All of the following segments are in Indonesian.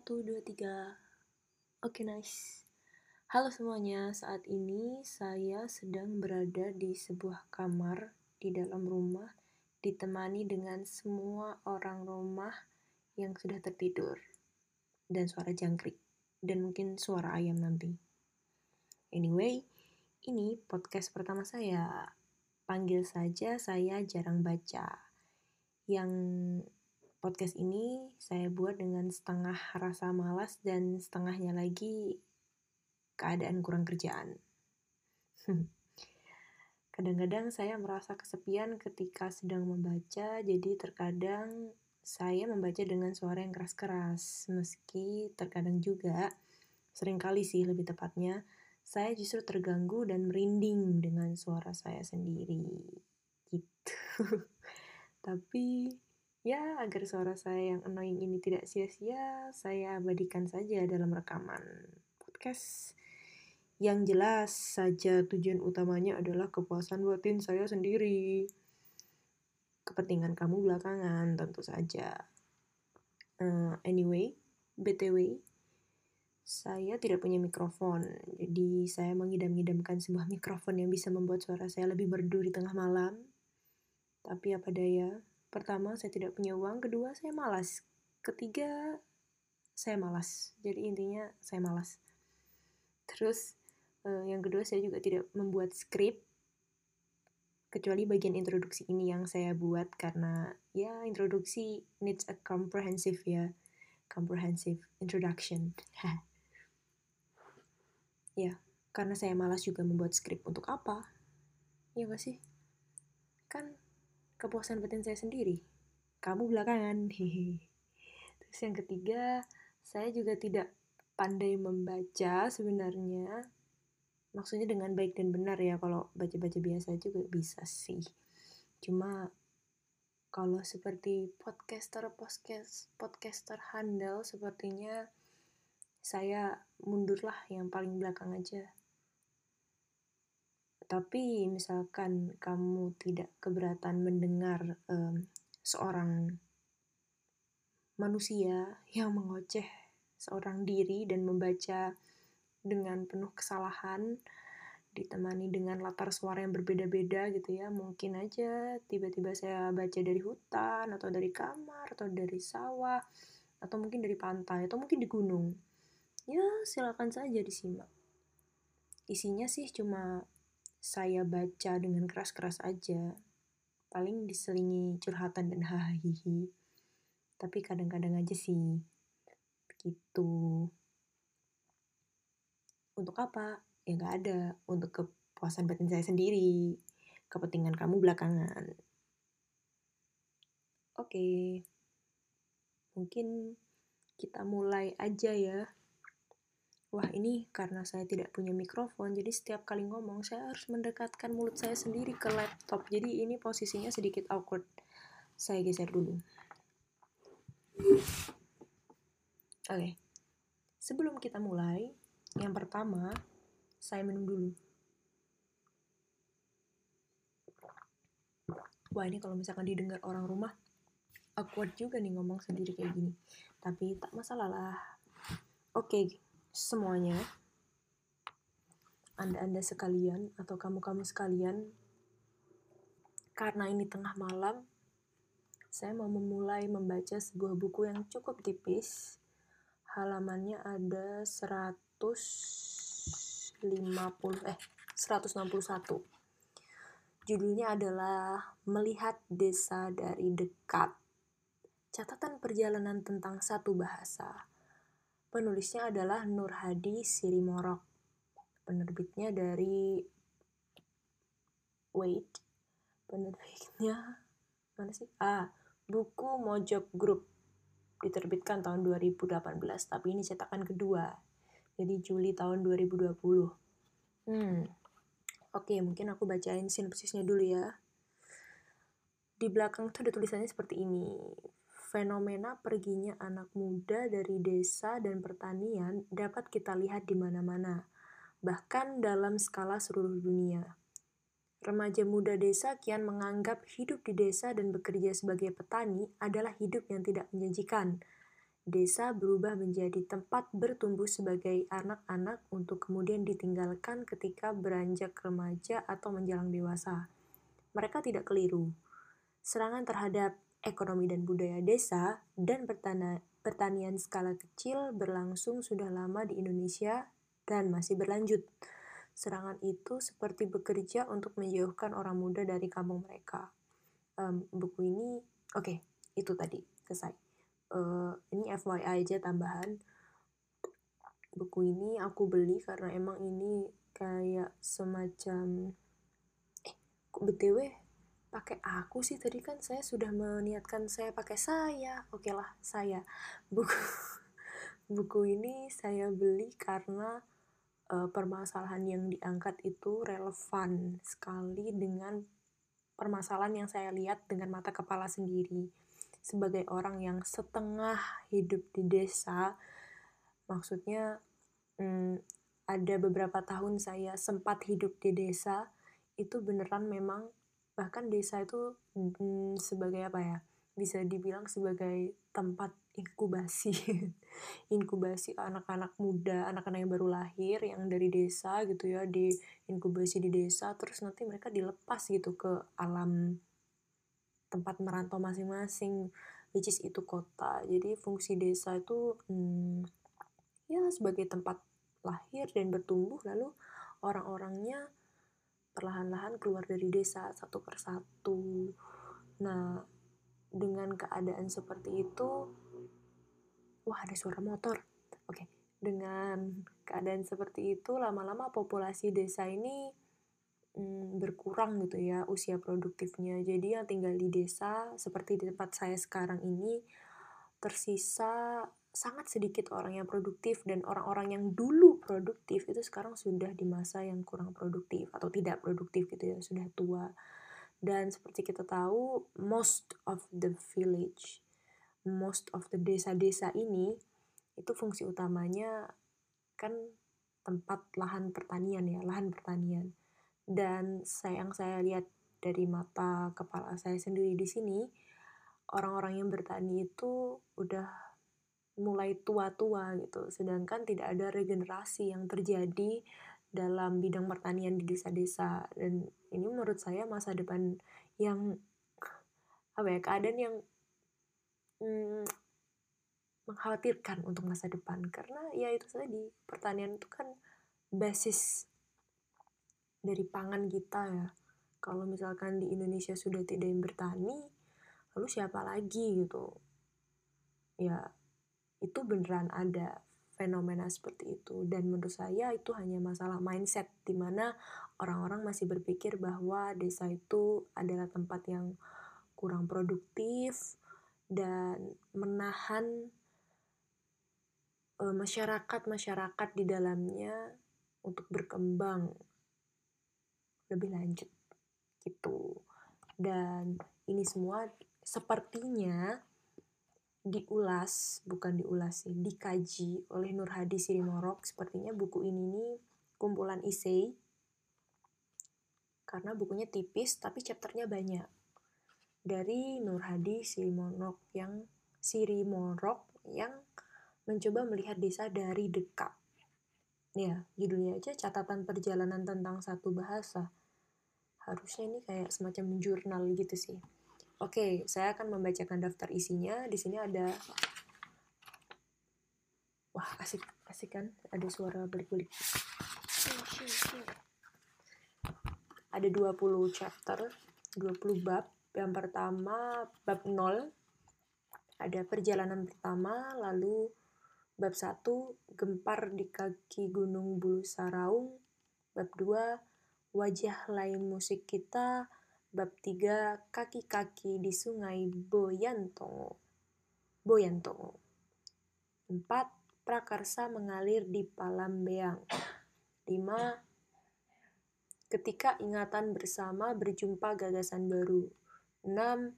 Tes 1, 2, 3 Oke nice. Halo semuanya, saat ini saya sedang berada di sebuah kamar di dalam rumah Ditemani dengan semua orang rumah yang sudah tertidur Dan suara jangkrik Dan mungkin suara ayam nanti. Anyway, ini podcast pertama saya. Panggil saja saya jarang baca Yang podcast ini saya buat dengan setengah rasa malas dan setengahnya lagi keadaan kurang kerjaan. Kadang-kadang saya merasa kesepian ketika sedang membaca, jadi terkadang saya membaca dengan suara yang keras-keras, meski terkadang juga, sering kali sih lebih tepatnya, saya justru terganggu dan merinding dengan suara saya sendiri. Gitu. Tapi Ya, agar suara saya yang annoying ini tidak sia-sia, saya abadikan saja dalam rekaman podcast. Yang jelas saja tujuan utamanya adalah kepuasan batin saya sendiri. Kepentingan kamu belakangan, tentu saja. Uh, anyway, BTW, saya tidak punya mikrofon, jadi saya mengidam-idamkan sebuah mikrofon yang bisa membuat suara saya lebih merdu di tengah malam. Tapi apa daya, Pertama, saya tidak punya uang. Kedua, saya malas. Ketiga, saya malas. Jadi intinya saya malas. Terus uh, yang kedua, saya juga tidak membuat skrip kecuali bagian introduksi ini yang saya buat karena ya introduksi needs a comprehensive ya comprehensive introduction ya karena saya malas juga membuat skrip untuk apa ya gak sih kan kepuasan batin saya sendiri. Kamu belakangan. Terus yang ketiga, saya juga tidak pandai membaca sebenarnya. Maksudnya dengan baik dan benar ya, kalau baca-baca biasa juga bisa sih. Cuma kalau seperti podcaster podcast podcaster handal sepertinya saya mundurlah yang paling belakang aja tapi misalkan kamu tidak keberatan mendengar um, seorang manusia yang mengoceh seorang diri dan membaca dengan penuh kesalahan ditemani dengan latar suara yang berbeda-beda gitu ya mungkin aja tiba-tiba saya baca dari hutan atau dari kamar atau dari sawah atau mungkin dari pantai atau mungkin di gunung ya silakan saja disimak. Isinya sih cuma saya baca dengan keras-keras aja. Paling diselingi curhatan dan hahihi. Tapi kadang-kadang aja sih. Begitu. Untuk apa? Ya nggak ada. Untuk kepuasan batin saya sendiri. Kepentingan kamu belakangan. Oke. Mungkin kita mulai aja ya wah ini karena saya tidak punya mikrofon jadi setiap kali ngomong saya harus mendekatkan mulut saya sendiri ke laptop. Jadi ini posisinya sedikit awkward. Saya geser dulu. Oke. Okay. sebelum kita mulai yang pertama saya minum dulu. Wah ini kalau misalkan didengar orang rumah awkward juga nih ngomong sendiri kayak gini. Tapi tak masalah lah. Oke. okay semuanya, Anda-Anda sekalian atau kamu-kamu sekalian, karena ini tengah malam, saya mau memulai membaca sebuah buku yang cukup tipis. Halamannya ada 150 eh 161. Judulnya adalah Melihat Desa dari Dekat. Catatan perjalanan tentang satu bahasa. Penulisnya adalah Nur Hadi Sirimorok. Penerbitnya dari Wait. Penerbitnya mana sih? Ah, buku Mojok Group. Diterbitkan tahun 2018, tapi ini cetakan kedua. Jadi Juli tahun 2020. Hmm. Oke, mungkin aku bacain sinopsisnya dulu ya. Di belakang tuh ada tulisannya seperti ini fenomena perginya anak muda dari desa dan pertanian dapat kita lihat di mana-mana, bahkan dalam skala seluruh dunia. Remaja muda desa kian menganggap hidup di desa dan bekerja sebagai petani adalah hidup yang tidak menjanjikan. desa berubah menjadi tempat bertumbuh sebagai anak-anak untuk kemudian ditinggalkan ketika beranjak remaja atau menjelang dewasa. Mereka tidak keliru. Serangan terhadap ekonomi dan budaya desa dan pertanian skala kecil berlangsung sudah lama di Indonesia dan masih berlanjut. Serangan itu seperti bekerja untuk menjauhkan orang muda dari kampung mereka. Um, buku ini, oke, okay, itu tadi selesai. Uh, ini FYI aja tambahan. Buku ini aku beli karena emang ini kayak semacam eh btw pakai aku sih tadi kan saya sudah meniatkan saya pakai saya. Oke lah saya. Buku buku ini saya beli karena uh, permasalahan yang diangkat itu relevan sekali dengan permasalahan yang saya lihat dengan mata kepala sendiri. Sebagai orang yang setengah hidup di desa maksudnya hmm, ada beberapa tahun saya sempat hidup di desa itu beneran memang bahkan desa itu hmm, sebagai apa ya bisa dibilang sebagai tempat inkubasi. Inkubasi anak-anak muda anak-anak yang baru lahir yang dari desa gitu ya di inkubasi di desa terus nanti mereka dilepas gitu ke alam tempat merantau masing-masing which is itu kota. Jadi fungsi desa itu hmm, ya sebagai tempat lahir dan bertumbuh lalu orang-orangnya perlahan-lahan keluar dari desa satu persatu. Nah, dengan keadaan seperti itu, wah ada suara motor. Oke, dengan keadaan seperti itu, lama-lama populasi desa ini hmm, berkurang gitu ya usia produktifnya. Jadi yang tinggal di desa seperti di tempat saya sekarang ini tersisa sangat sedikit orang yang produktif dan orang-orang yang dulu produktif itu sekarang sudah di masa yang kurang produktif atau tidak produktif gitu ya sudah tua. Dan seperti kita tahu most of the village most of the desa-desa ini itu fungsi utamanya kan tempat lahan pertanian ya lahan pertanian. Dan sayang saya lihat dari mata kepala saya sendiri di sini orang-orang yang bertani itu udah mulai tua-tua gitu. Sedangkan tidak ada regenerasi yang terjadi dalam bidang pertanian di desa-desa. Dan ini menurut saya masa depan yang apa ya keadaan yang hmm, mengkhawatirkan untuk masa depan. Karena ya itu tadi pertanian itu kan basis dari pangan kita ya. Kalau misalkan di Indonesia sudah tidak yang bertani lalu siapa lagi gitu? Ya itu beneran ada fenomena seperti itu. Dan menurut saya itu hanya masalah mindset di mana orang-orang masih berpikir bahwa desa itu adalah tempat yang kurang produktif dan menahan e, masyarakat-masyarakat di dalamnya untuk berkembang. Lebih lanjut gitu. Dan ini semua sepertinya diulas, bukan diulas sih, dikaji oleh Nur Hadi Sirimorok. Sepertinya buku ini nih kumpulan isei karena bukunya tipis tapi chapternya banyak. Dari Nur Hadi Sirimorok yang Sirimorok yang mencoba melihat desa dari dekat. Ya, judulnya aja catatan perjalanan tentang satu bahasa. Harusnya ini kayak semacam jurnal gitu sih. Oke, saya akan membacakan daftar isinya. Di sini ada Wah, asik, asik kan? Ada suara belik-belik. Ada 20 chapter, 20 bab. Yang pertama, bab 0. Ada perjalanan pertama, lalu bab 1, gempar di kaki Gunung Bulu Saraung. Bab 2, wajah lain musik kita. Bab 3 Kaki-kaki di Sungai Boyantongo. Boyantongo. 4. Prakarsa mengalir di Palambeang. 5. Ketika ingatan bersama berjumpa gagasan baru. 6.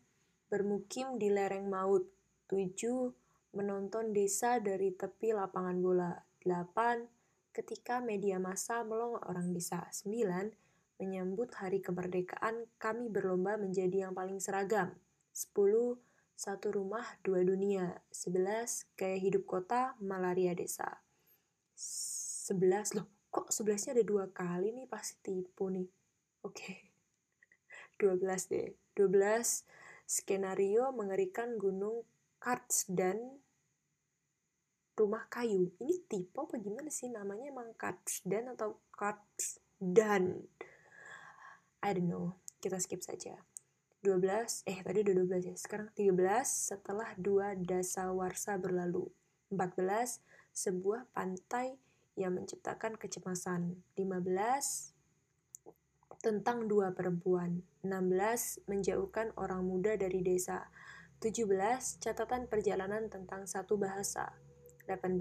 Bermukim di lereng maut. 7. Menonton desa dari tepi lapangan bola. 8. Ketika media massa melong orang desa. 9 Menyambut hari kemerdekaan, kami berlomba menjadi yang paling seragam. 10. Satu rumah, dua dunia. Sebelas, gaya hidup kota, malaria desa. Sebelas, loh kok sebelasnya ada dua kali nih, pasti tipu nih. Oke. Okay. 12 deh. 12, skenario mengerikan gunung Karts dan rumah kayu. Ini tipe apa gimana sih namanya emang Karts dan atau Karts dan? I don't know. Kita skip saja. 12, eh tadi udah 12 ya. Sekarang 13 setelah dua dasawarsa berlalu. 14, sebuah pantai yang menciptakan kecemasan. 15, tentang dua perempuan. 16, menjauhkan orang muda dari desa. 17. Catatan perjalanan tentang satu bahasa. 18.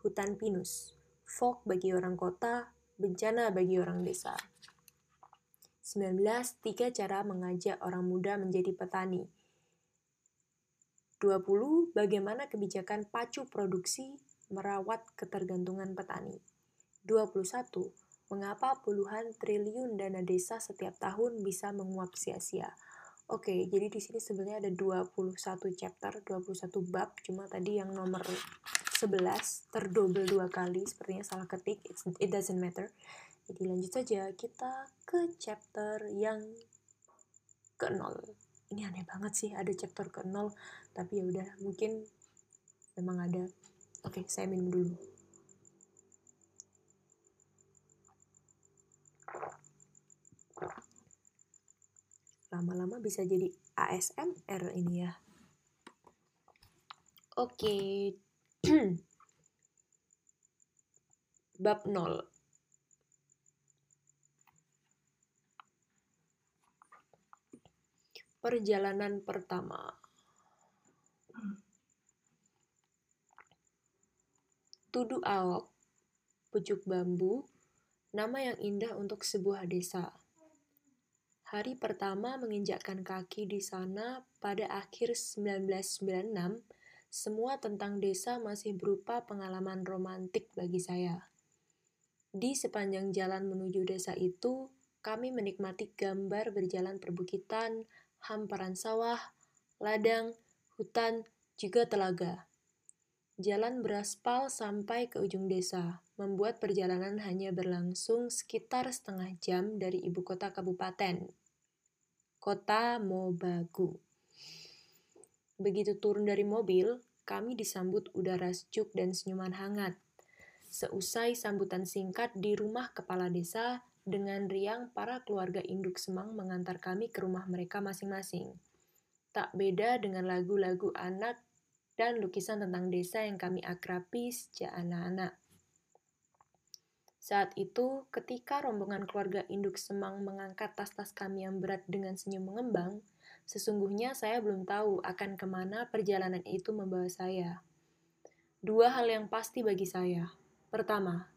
Hutan pinus. Folk bagi orang kota, bencana bagi orang desa. 19. Tiga cara mengajak orang muda menjadi petani. 20. Bagaimana kebijakan pacu produksi merawat ketergantungan petani. 21. Mengapa puluhan triliun dana desa setiap tahun bisa menguap sia-sia? Oke, jadi di sini sebenarnya ada 21 chapter, 21 bab, cuma tadi yang nomor 11 terdobel dua kali, sepertinya salah ketik, it doesn't matter. Jadi lanjut saja, kita ke chapter yang ke nol. Ini aneh banget sih, ada chapter ke nol, tapi ya udah mungkin memang ada. Oke, okay, saya minum dulu. lama-lama bisa jadi ASMR ini ya. Oke. Bab 0. Perjalanan pertama. Tudu Awok, pucuk bambu, nama yang indah untuk sebuah desa. Hari pertama menginjakkan kaki di sana pada akhir 1996, semua tentang desa masih berupa pengalaman romantik bagi saya. Di sepanjang jalan menuju desa itu, kami menikmati gambar berjalan perbukitan, hamparan sawah, ladang, hutan, juga telaga. Jalan beraspal sampai ke ujung desa, membuat perjalanan hanya berlangsung sekitar setengah jam dari ibu kota kabupaten, kota Mobagu. Begitu turun dari mobil, kami disambut udara sejuk dan senyuman hangat. Seusai sambutan singkat di rumah kepala desa, dengan riang para keluarga induk Semang mengantar kami ke rumah mereka masing-masing. Tak beda dengan lagu-lagu anak dan lukisan tentang desa yang kami akrabi sejak anak-anak. Saat itu, ketika rombongan keluarga induk Semang mengangkat tas-tas kami yang berat dengan senyum mengembang, sesungguhnya saya belum tahu akan ke mana perjalanan itu membawa saya. Dua hal yang pasti bagi saya. Pertama,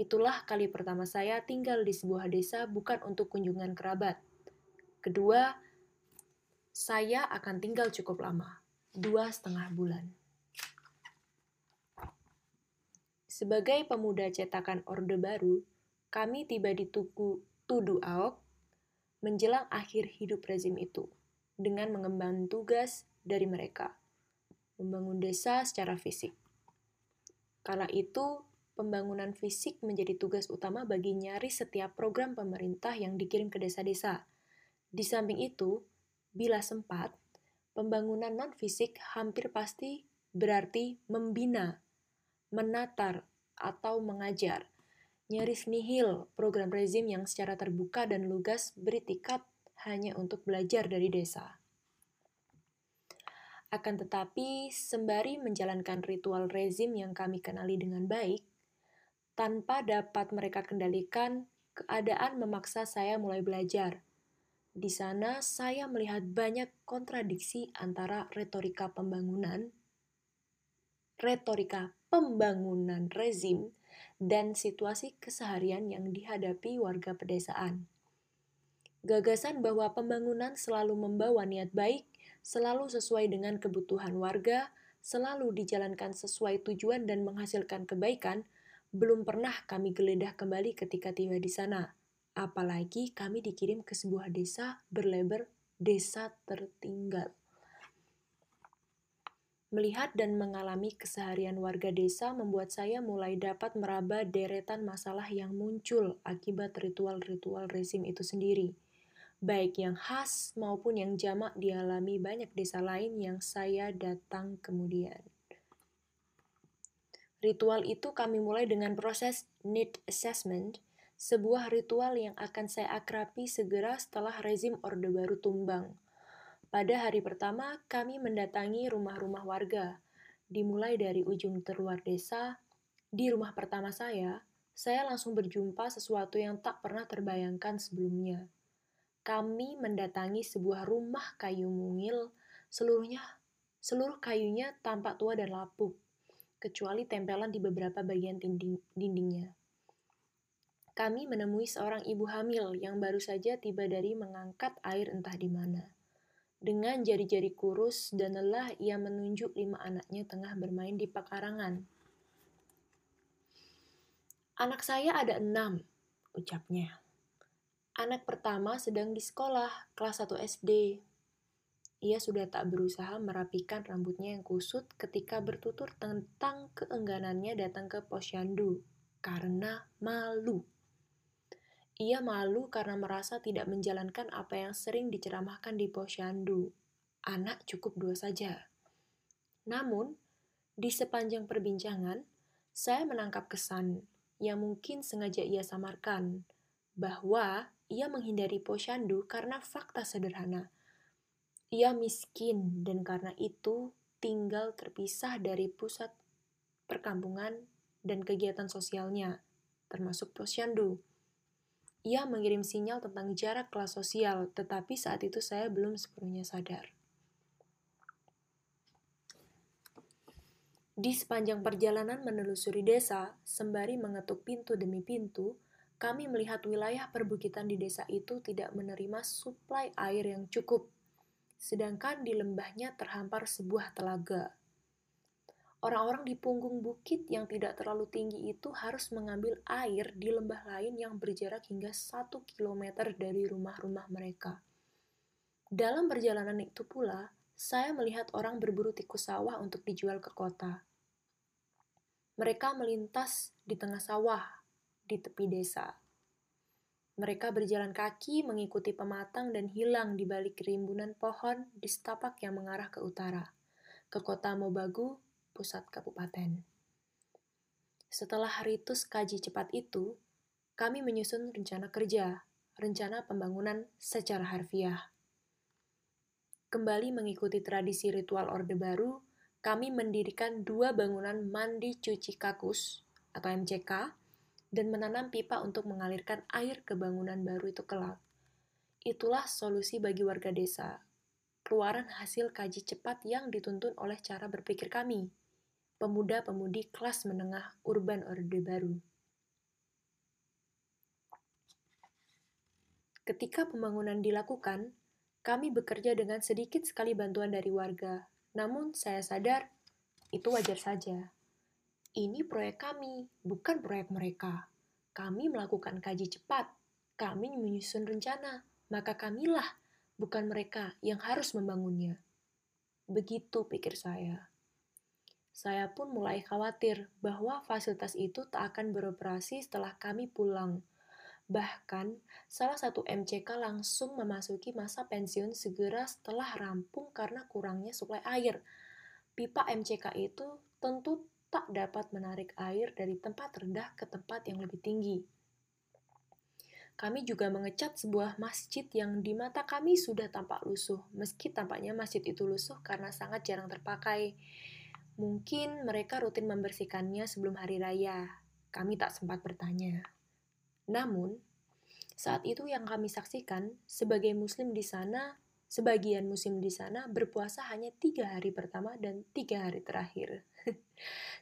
itulah kali pertama saya tinggal di sebuah desa bukan untuk kunjungan kerabat. Kedua, saya akan tinggal cukup lama, dua setengah bulan. Sebagai pemuda cetakan Orde Baru, kami tiba di Tugu Tudu Aok menjelang akhir hidup rezim itu dengan mengemban tugas dari mereka, membangun desa secara fisik. Kala itu, pembangunan fisik menjadi tugas utama bagi nyaris setiap program pemerintah yang dikirim ke desa-desa. Di samping itu, bila sempat, pembangunan non-fisik hampir pasti berarti membina, menatar, atau mengajar. Nyaris nihil program rezim yang secara terbuka dan lugas beri tiket hanya untuk belajar dari desa. Akan tetapi, sembari menjalankan ritual rezim yang kami kenali dengan baik, tanpa dapat mereka kendalikan, keadaan memaksa saya mulai belajar. Di sana, saya melihat banyak kontradiksi antara retorika pembangunan, retorika pembangunan rezim, dan situasi keseharian yang dihadapi warga pedesaan. Gagasan bahwa pembangunan selalu membawa niat baik, selalu sesuai dengan kebutuhan warga, selalu dijalankan sesuai tujuan dan menghasilkan kebaikan, belum pernah kami geledah kembali ketika tiba di sana. Apalagi kami dikirim ke sebuah desa berlebar desa tertinggal. Melihat dan mengalami keseharian warga desa membuat saya mulai dapat meraba deretan masalah yang muncul akibat ritual-ritual rezim itu sendiri. Baik yang khas maupun yang jamak dialami banyak desa lain yang saya datang kemudian. Ritual itu kami mulai dengan proses need assessment, sebuah ritual yang akan saya akrapi segera setelah rezim Orde Baru tumbang – pada hari pertama, kami mendatangi rumah-rumah warga. Dimulai dari ujung terluar desa, di rumah pertama saya, saya langsung berjumpa sesuatu yang tak pernah terbayangkan sebelumnya. Kami mendatangi sebuah rumah kayu mungil, seluruhnya seluruh kayunya tampak tua dan lapuk, kecuali tempelan di beberapa bagian dinding, dindingnya. Kami menemui seorang ibu hamil yang baru saja tiba dari mengangkat air entah di mana. Dengan jari-jari kurus dan lelah, ia menunjuk lima anaknya tengah bermain di pekarangan. Anak saya ada enam, ucapnya. Anak pertama sedang di sekolah, kelas 1 SD. Ia sudah tak berusaha merapikan rambutnya yang kusut ketika bertutur tentang keengganannya datang ke posyandu karena malu. Ia malu karena merasa tidak menjalankan apa yang sering diceramahkan di posyandu. Anak cukup dua saja. Namun, di sepanjang perbincangan, saya menangkap kesan yang mungkin sengaja ia samarkan, bahwa ia menghindari posyandu karena fakta sederhana. Ia miskin dan karena itu tinggal terpisah dari pusat perkampungan dan kegiatan sosialnya, termasuk posyandu. Ia mengirim sinyal tentang jarak kelas sosial, tetapi saat itu saya belum sepenuhnya sadar. Di sepanjang perjalanan menelusuri desa, sembari mengetuk pintu demi pintu, kami melihat wilayah perbukitan di desa itu tidak menerima suplai air yang cukup, sedangkan di lembahnya terhampar sebuah telaga. Orang-orang di punggung bukit yang tidak terlalu tinggi itu harus mengambil air di lembah lain yang berjarak hingga satu kilometer dari rumah-rumah mereka. Dalam perjalanan itu pula, saya melihat orang berburu tikus sawah untuk dijual ke kota. Mereka melintas di tengah sawah, di tepi desa. Mereka berjalan kaki mengikuti pematang dan hilang di balik rimbunan pohon di setapak yang mengarah ke utara, ke kota Mobagu pusat kabupaten. Setelah ritus kaji cepat itu, kami menyusun rencana kerja, rencana pembangunan secara harfiah. Kembali mengikuti tradisi ritual Orde Baru, kami mendirikan dua bangunan mandi cuci kakus atau MCK dan menanam pipa untuk mengalirkan air ke bangunan baru itu kelak. Itulah solusi bagi warga desa. Keluaran hasil kaji cepat yang dituntun oleh cara berpikir kami pemuda-pemudi kelas menengah urban Orde Baru. Ketika pembangunan dilakukan, kami bekerja dengan sedikit sekali bantuan dari warga. Namun saya sadar itu wajar saja. Ini proyek kami, bukan proyek mereka. Kami melakukan kaji cepat, kami menyusun rencana, maka kamilah, bukan mereka, yang harus membangunnya. Begitu pikir saya saya pun mulai khawatir bahwa fasilitas itu tak akan beroperasi setelah kami pulang. Bahkan, salah satu MCK langsung memasuki masa pensiun segera setelah rampung karena kurangnya suplai air. Pipa MCK itu tentu tak dapat menarik air dari tempat rendah ke tempat yang lebih tinggi. Kami juga mengecat sebuah masjid yang di mata kami sudah tampak lusuh, meski tampaknya masjid itu lusuh karena sangat jarang terpakai. Mungkin mereka rutin membersihkannya sebelum hari raya. Kami tak sempat bertanya. Namun, saat itu yang kami saksikan, sebagai muslim di sana, sebagian muslim di sana berpuasa hanya tiga hari pertama dan tiga hari terakhir.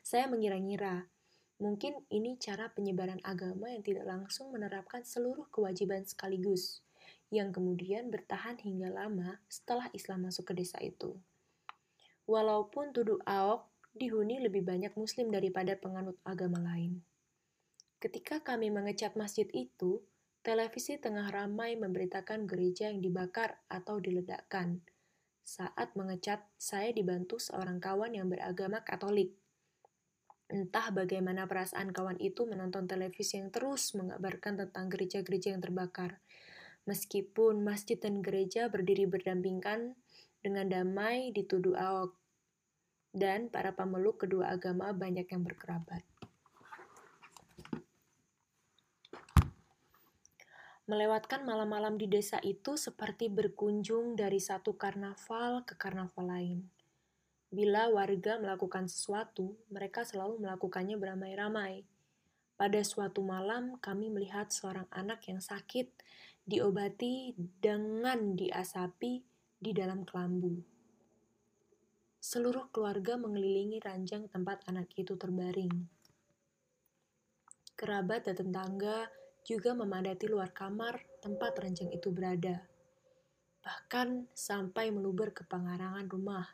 Saya mengira-ngira, mungkin ini cara penyebaran agama yang tidak langsung menerapkan seluruh kewajiban sekaligus, yang kemudian bertahan hingga lama setelah Islam masuk ke desa itu. Walaupun Tuduh Aok dihuni lebih banyak muslim daripada penganut agama lain. Ketika kami mengecat masjid itu, televisi tengah ramai memberitakan gereja yang dibakar atau diledakkan. saat mengecat saya dibantu seorang kawan yang beragama Katolik. Entah bagaimana perasaan kawan itu menonton televisi yang terus mengabarkan tentang gereja-gereja yang terbakar. Meskipun masjid dan gereja berdiri berdampingan dengan damai dituduh Ahok, dan para pemeluk kedua agama banyak yang berkerabat. Melewatkan malam-malam di desa itu seperti berkunjung dari satu karnaval ke karnaval lain. Bila warga melakukan sesuatu, mereka selalu melakukannya beramai-ramai. Pada suatu malam, kami melihat seorang anak yang sakit diobati dengan diasapi di dalam kelambu. Seluruh keluarga mengelilingi ranjang tempat anak itu terbaring. Kerabat dan tetangga juga memadati luar kamar tempat ranjang itu berada, bahkan sampai meluber ke pengarangan rumah.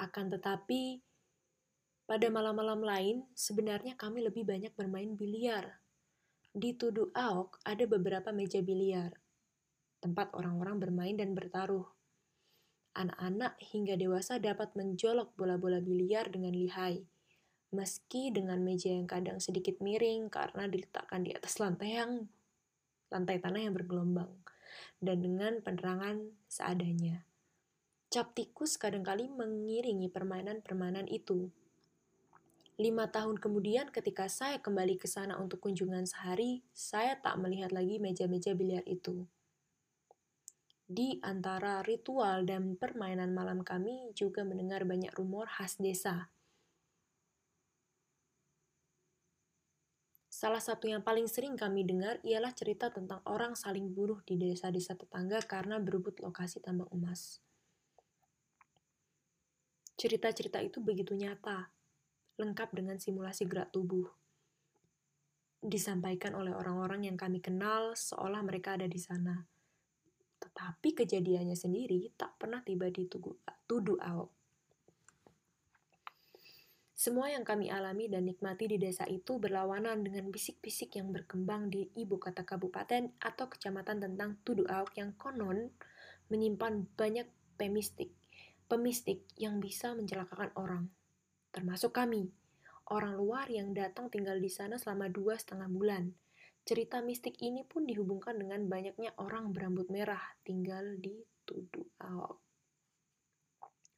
Akan tetapi, pada malam-malam lain, sebenarnya kami lebih banyak bermain biliar. Di Tudu Aok ada beberapa meja biliar, tempat orang-orang bermain dan bertaruh. Anak-anak hingga dewasa dapat menjolok bola-bola biliar dengan lihai, meski dengan meja yang kadang sedikit miring karena diletakkan di atas lantai yang lantai tanah yang bergelombang dan dengan penerangan seadanya. Cap tikus kadangkali mengiringi permainan-permainan itu. Lima tahun kemudian ketika saya kembali ke sana untuk kunjungan sehari, saya tak melihat lagi meja-meja biliar itu. Di antara ritual dan permainan malam kami juga mendengar banyak rumor khas desa. Salah satu yang paling sering kami dengar ialah cerita tentang orang saling bunuh di desa-desa tetangga karena berebut lokasi tambang emas. Cerita-cerita itu begitu nyata, lengkap dengan simulasi gerak tubuh. Disampaikan oleh orang-orang yang kami kenal seolah mereka ada di sana. Tetapi kejadiannya sendiri tak pernah tiba di tuduh Ahok. Semua yang kami alami dan nikmati di desa itu berlawanan dengan bisik-bisik yang berkembang di ibu kota kabupaten atau kecamatan tentang tuduh Ahok yang konon menyimpan banyak pemistik pemistik yang bisa mencelakakan orang, termasuk kami, orang luar yang datang tinggal di sana selama dua setengah bulan. Cerita mistik ini pun dihubungkan dengan banyaknya orang berambut merah tinggal di Tudu Ahok.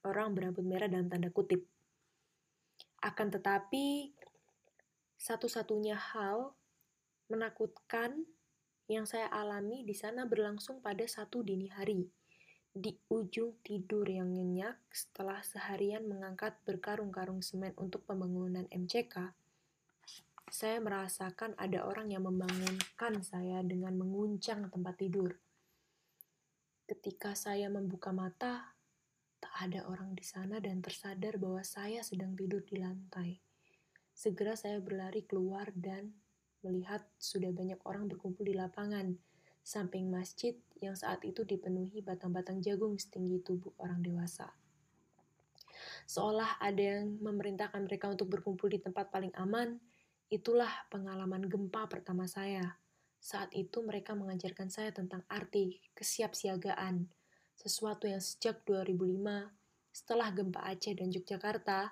Orang berambut merah dalam tanda kutip. Akan tetapi, satu-satunya hal menakutkan yang saya alami di sana berlangsung pada satu dini hari di ujung tidur yang nyenyak setelah seharian mengangkat berkarung-karung semen untuk pembangunan MCK, saya merasakan ada orang yang membangunkan saya dengan menguncang tempat tidur. Ketika saya membuka mata, tak ada orang di sana dan tersadar bahwa saya sedang tidur di lantai. Segera saya berlari keluar dan melihat sudah banyak orang berkumpul di lapangan samping masjid yang saat itu dipenuhi batang-batang jagung setinggi tubuh orang dewasa. Seolah ada yang memerintahkan mereka untuk berkumpul di tempat paling aman, itulah pengalaman gempa pertama saya. Saat itu mereka mengajarkan saya tentang arti kesiapsiagaan, sesuatu yang sejak 2005 setelah gempa Aceh dan Yogyakarta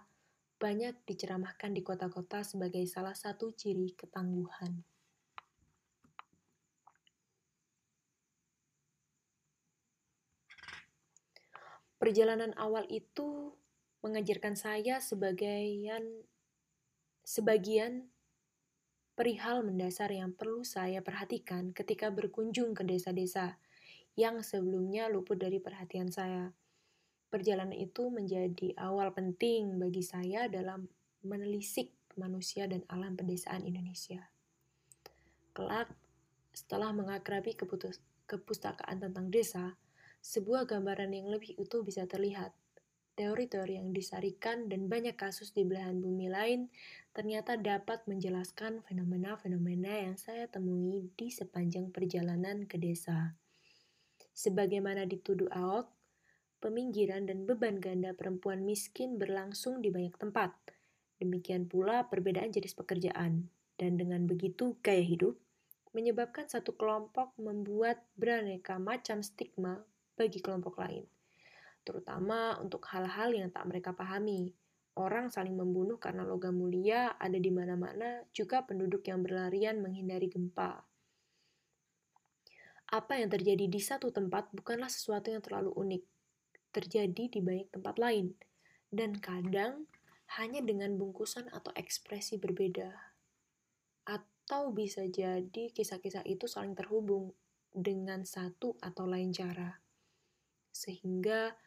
banyak diceramahkan di kota-kota sebagai salah satu ciri ketangguhan. Perjalanan awal itu mengajarkan saya sebagian sebagian perihal mendasar yang perlu saya perhatikan ketika berkunjung ke desa-desa yang sebelumnya luput dari perhatian saya. Perjalanan itu menjadi awal penting bagi saya dalam menelisik manusia dan alam pedesaan Indonesia. Kelak, setelah mengakrabi kepustakaan tentang desa, sebuah gambaran yang lebih utuh bisa terlihat. Teori-teori yang disarikan dan banyak kasus di belahan bumi lain ternyata dapat menjelaskan fenomena-fenomena yang saya temui di sepanjang perjalanan ke desa. Sebagaimana dituduh Ahok, peminggiran dan beban ganda perempuan miskin berlangsung di banyak tempat. Demikian pula perbedaan jenis pekerjaan. Dan dengan begitu gaya hidup menyebabkan satu kelompok membuat beraneka macam stigma bagi kelompok lain. terutama untuk hal-hal yang tak mereka pahami. Orang saling membunuh karena logam mulia ada di mana-mana, juga penduduk yang berlarian menghindari gempa. Apa yang terjadi di satu tempat bukanlah sesuatu yang terlalu unik, terjadi di banyak tempat lain, dan kadang hanya dengan bungkusan atau ekspresi berbeda. Atau bisa jadi kisah-kisah itu saling terhubung dengan satu atau lain cara. Sehingga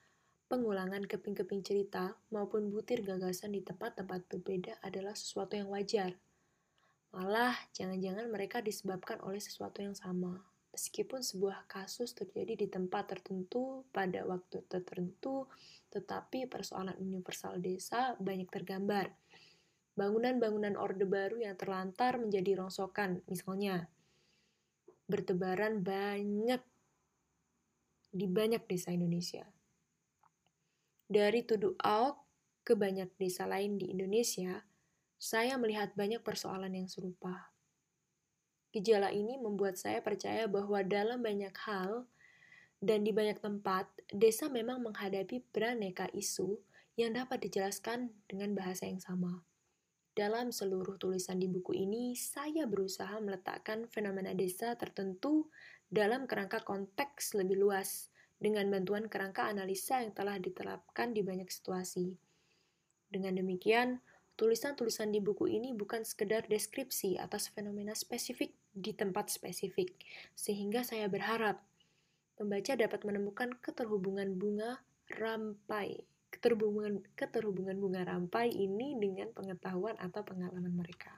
pengulangan keping-keping cerita maupun butir gagasan di tempat-tempat berbeda adalah sesuatu yang wajar. Malah, jangan-jangan mereka disebabkan oleh sesuatu yang sama. Meskipun sebuah kasus terjadi di tempat tertentu pada waktu tertentu, tetapi persoalan universal desa banyak tergambar. Bangunan-bangunan Orde Baru yang terlantar menjadi rongsokan, misalnya, bertebaran banyak di banyak desa Indonesia dari Tudu Aok ke banyak desa lain di Indonesia, saya melihat banyak persoalan yang serupa. Gejala ini membuat saya percaya bahwa dalam banyak hal dan di banyak tempat, desa memang menghadapi beraneka isu yang dapat dijelaskan dengan bahasa yang sama. Dalam seluruh tulisan di buku ini, saya berusaha meletakkan fenomena desa tertentu dalam kerangka konteks lebih luas, dengan bantuan kerangka analisa yang telah diterapkan di banyak situasi. Dengan demikian, tulisan-tulisan di buku ini bukan sekedar deskripsi atas fenomena spesifik di tempat spesifik, sehingga saya berharap pembaca dapat menemukan keterhubungan bunga rampai, keterhubungan keterhubungan bunga rampai ini dengan pengetahuan atau pengalaman mereka.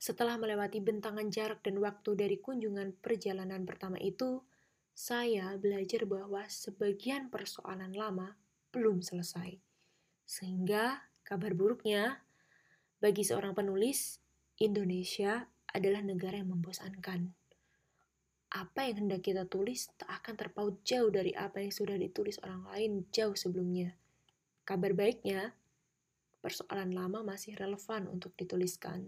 Setelah melewati bentangan jarak dan waktu dari kunjungan perjalanan pertama itu, saya belajar bahwa sebagian persoalan lama belum selesai. Sehingga kabar buruknya, bagi seorang penulis, Indonesia adalah negara yang membosankan. Apa yang hendak kita tulis tak akan terpaut jauh dari apa yang sudah ditulis orang lain jauh sebelumnya. Kabar baiknya, persoalan lama masih relevan untuk dituliskan.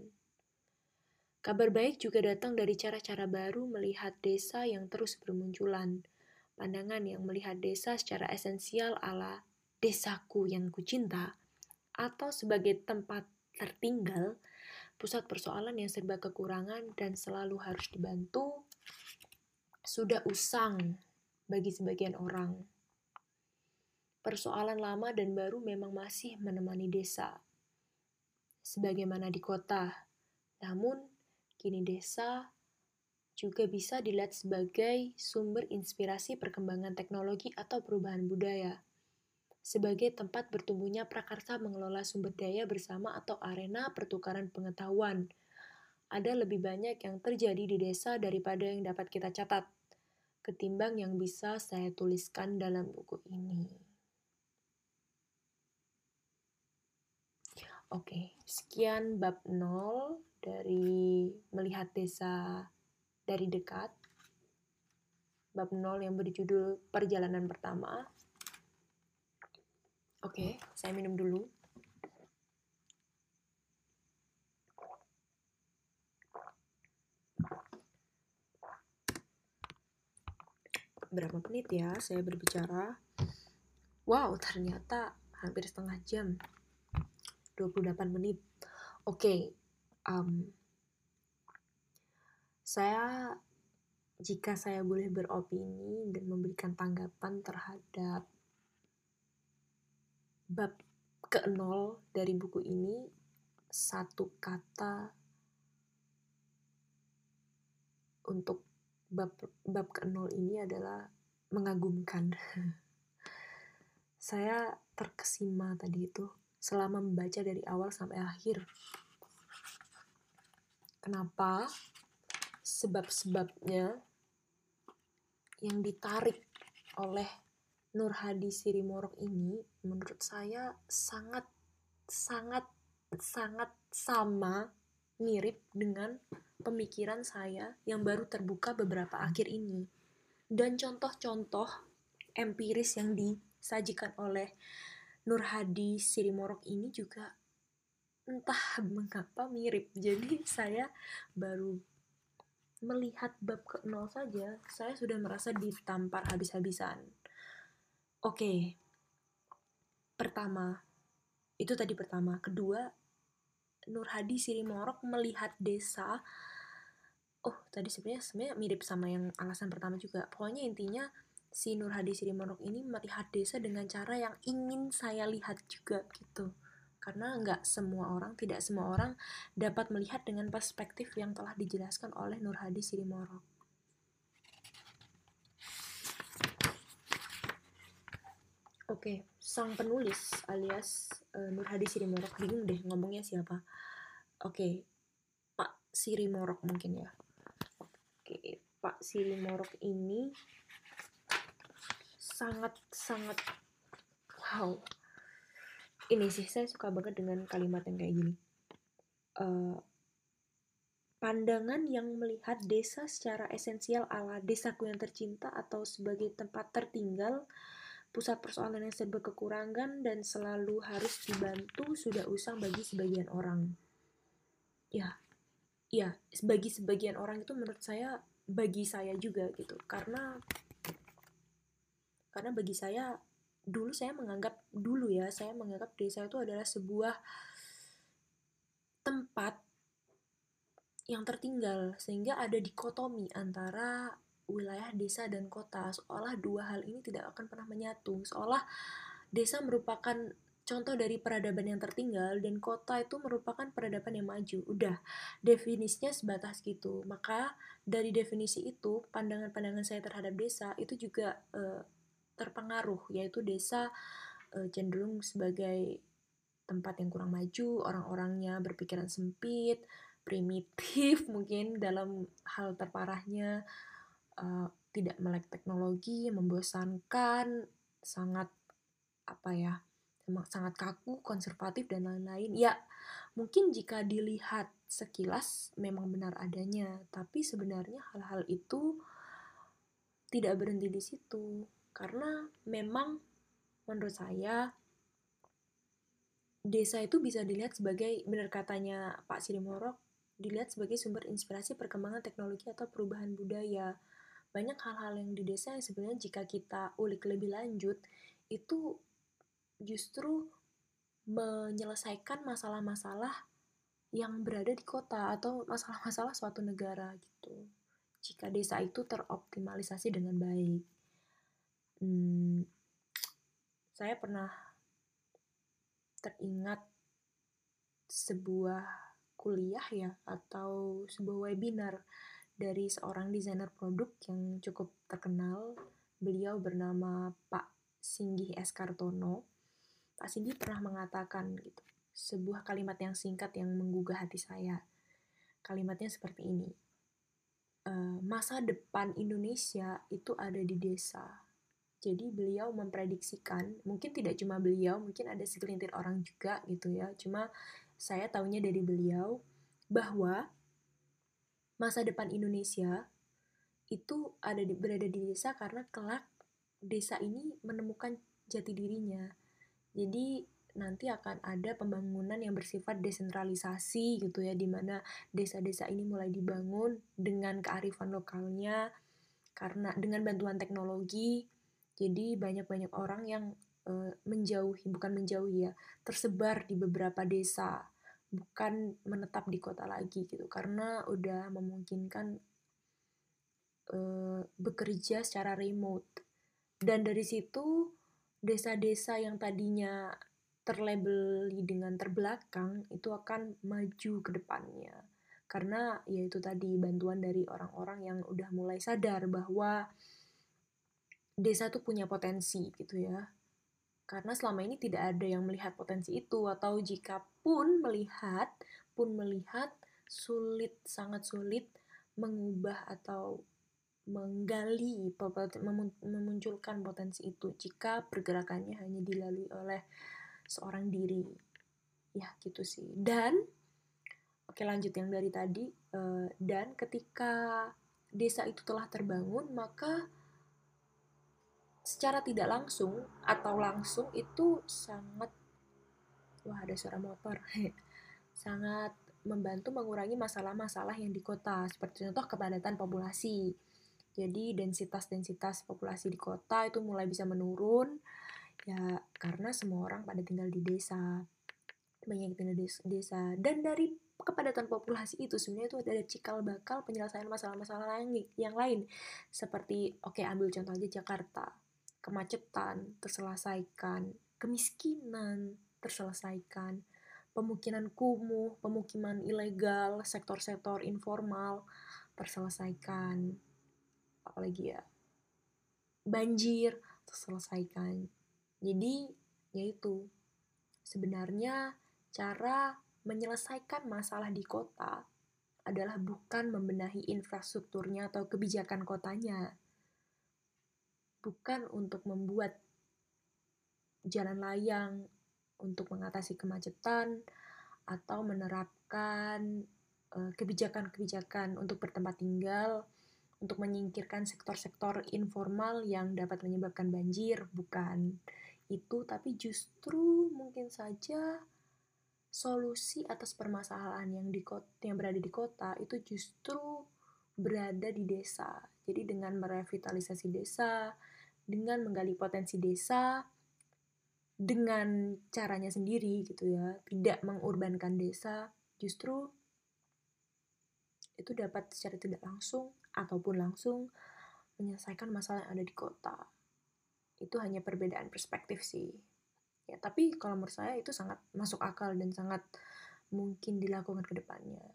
Kabar baik juga datang dari cara-cara baru melihat desa yang terus bermunculan. Pandangan yang melihat desa secara esensial ala desaku yang kucinta atau sebagai tempat tertinggal, pusat persoalan yang serba kekurangan dan selalu harus dibantu, sudah usang bagi sebagian orang. Persoalan lama dan baru memang masih menemani desa, sebagaimana di kota. Namun, kini desa juga bisa dilihat sebagai sumber inspirasi perkembangan teknologi atau perubahan budaya. Sebagai tempat bertumbuhnya prakarsa mengelola sumber daya bersama atau arena pertukaran pengetahuan. Ada lebih banyak yang terjadi di desa daripada yang dapat kita catat, ketimbang yang bisa saya tuliskan dalam buku ini. Oke, sekian bab 0 dari melihat desa dari dekat. Bab 0 yang berjudul Perjalanan Pertama. Oke, saya minum dulu. Berapa menit ya saya berbicara? Wow, ternyata hampir setengah jam. 28 menit. Oke, okay, um, saya jika saya boleh beropini dan memberikan tanggapan terhadap bab ke nol dari buku ini satu kata untuk bab bab ke nol ini adalah mengagumkan. saya terkesima tadi itu selama membaca dari awal sampai akhir. Kenapa? Sebab-sebabnya yang ditarik oleh Nur Hadi Sirimorok ini menurut saya sangat sangat sangat sama mirip dengan pemikiran saya yang baru terbuka beberapa akhir ini. Dan contoh-contoh empiris yang disajikan oleh Nur Hadi Sirimorok ini juga entah mengapa mirip. Jadi saya baru melihat bab ke nol saja, saya sudah merasa ditampar habis-habisan. Oke. Pertama, itu tadi pertama. Kedua, Nur Hadi Sirimorok melihat desa oh tadi sebenarnya sebenarnya mirip sama yang alasan pertama juga pokoknya intinya si Nur Hadi Sirimorok ini melihat desa dengan cara yang ingin saya lihat juga gitu karena nggak semua orang tidak semua orang dapat melihat dengan perspektif yang telah dijelaskan oleh Nur Hadi Sirimorok Oke, sang penulis alias uh, Nur Hadi Sirimorok bingung deh ngomongnya siapa. Oke, Pak Sirimorok mungkin ya. Oke, Pak Sirimorok ini sangat sangat wow. Ini sih saya suka banget dengan kalimat yang kayak gini. Uh, pandangan yang melihat desa secara esensial ala desaku yang tercinta atau sebagai tempat tertinggal pusat persoalan yang serba kekurangan dan selalu harus dibantu sudah usang bagi sebagian orang. Ya, ya, bagi sebagian orang itu menurut saya bagi saya juga gitu. Karena karena bagi saya dulu saya menganggap dulu ya, saya menganggap desa itu adalah sebuah tempat yang tertinggal sehingga ada dikotomi antara wilayah desa dan kota seolah dua hal ini tidak akan pernah menyatu. Seolah desa merupakan contoh dari peradaban yang tertinggal dan kota itu merupakan peradaban yang maju. Udah definisinya sebatas gitu. Maka dari definisi itu pandangan-pandangan saya terhadap desa itu juga uh, terpengaruh yaitu desa uh, cenderung sebagai tempat yang kurang maju orang-orangnya berpikiran sempit primitif mungkin dalam hal terparahnya uh, tidak melek teknologi, membosankan, sangat apa ya, sangat kaku, konservatif dan lain-lain. Ya, mungkin jika dilihat sekilas memang benar adanya, tapi sebenarnya hal-hal itu tidak berhenti di situ. Karena memang menurut saya desa itu bisa dilihat sebagai benar katanya Pak Sirimorok dilihat sebagai sumber inspirasi perkembangan teknologi atau perubahan budaya banyak hal-hal yang di desa yang sebenarnya jika kita ulik lebih lanjut itu justru menyelesaikan masalah-masalah yang berada di kota atau masalah-masalah suatu negara gitu. Jika desa itu teroptimalisasi dengan baik. Hmm, saya pernah teringat sebuah kuliah ya atau sebuah webinar dari seorang desainer produk yang cukup terkenal. Beliau bernama Pak Singgih S. Kartono. Pak Singgih pernah mengatakan gitu, sebuah kalimat yang singkat yang menggugah hati saya. Kalimatnya seperti ini. E, masa depan Indonesia itu ada di desa. Jadi beliau memprediksikan, mungkin tidak cuma beliau, mungkin ada segelintir orang juga gitu ya. Cuma saya tahunya dari beliau bahwa masa depan Indonesia itu ada di, berada di desa karena kelak desa ini menemukan jati dirinya. Jadi nanti akan ada pembangunan yang bersifat desentralisasi gitu ya di mana desa-desa ini mulai dibangun dengan kearifan lokalnya karena dengan bantuan teknologi jadi banyak-banyak orang yang uh, menjauhi bukan menjauhi ya tersebar di beberapa desa bukan menetap di kota lagi gitu. Karena udah memungkinkan uh, bekerja secara remote. Dan dari situ desa-desa yang tadinya terlabeli dengan terbelakang itu akan maju ke depannya. Karena yaitu tadi bantuan dari orang-orang yang udah mulai sadar bahwa desa tuh punya potensi gitu ya karena selama ini tidak ada yang melihat potensi itu atau jika pun melihat pun melihat sulit sangat sulit mengubah atau menggali memunculkan potensi itu jika pergerakannya hanya dilalui oleh seorang diri. Ya gitu sih. Dan oke lanjut yang dari tadi eh, dan ketika desa itu telah terbangun maka secara tidak langsung atau langsung itu sangat wah ada suara motor. Sangat membantu mengurangi masalah-masalah yang di kota seperti contoh kepadatan populasi. Jadi densitas-densitas populasi di kota itu mulai bisa menurun ya karena semua orang pada tinggal di desa. Banyak tinggal di desa. Dan dari kepadatan populasi itu sebenarnya itu ada cikal bakal penyelesaian masalah-masalah lain yang lain. Seperti oke okay, ambil contoh aja Jakarta kemacetan terselesaikan kemiskinan terselesaikan pemukiman kumuh pemukiman ilegal sektor-sektor informal terselesaikan apalagi ya banjir terselesaikan. Jadi yaitu sebenarnya cara menyelesaikan masalah di kota adalah bukan membenahi infrastrukturnya atau kebijakan kotanya, bukan untuk membuat jalan layang untuk mengatasi kemacetan atau menerapkan eh, kebijakan-kebijakan untuk bertempat tinggal untuk menyingkirkan sektor-sektor informal yang dapat menyebabkan banjir, bukan itu, tapi justru mungkin saja solusi atas permasalahan yang di kota, yang berada di kota itu justru berada di desa. Jadi dengan merevitalisasi desa, dengan menggali potensi desa dengan caranya sendiri gitu ya, tidak mengurbankan desa, justru itu dapat secara tidak langsung ataupun langsung menyelesaikan masalah yang ada di kota. Itu hanya perbedaan perspektif sih. Ya tapi kalau menurut saya itu sangat masuk akal dan sangat mungkin dilakukan ke depannya.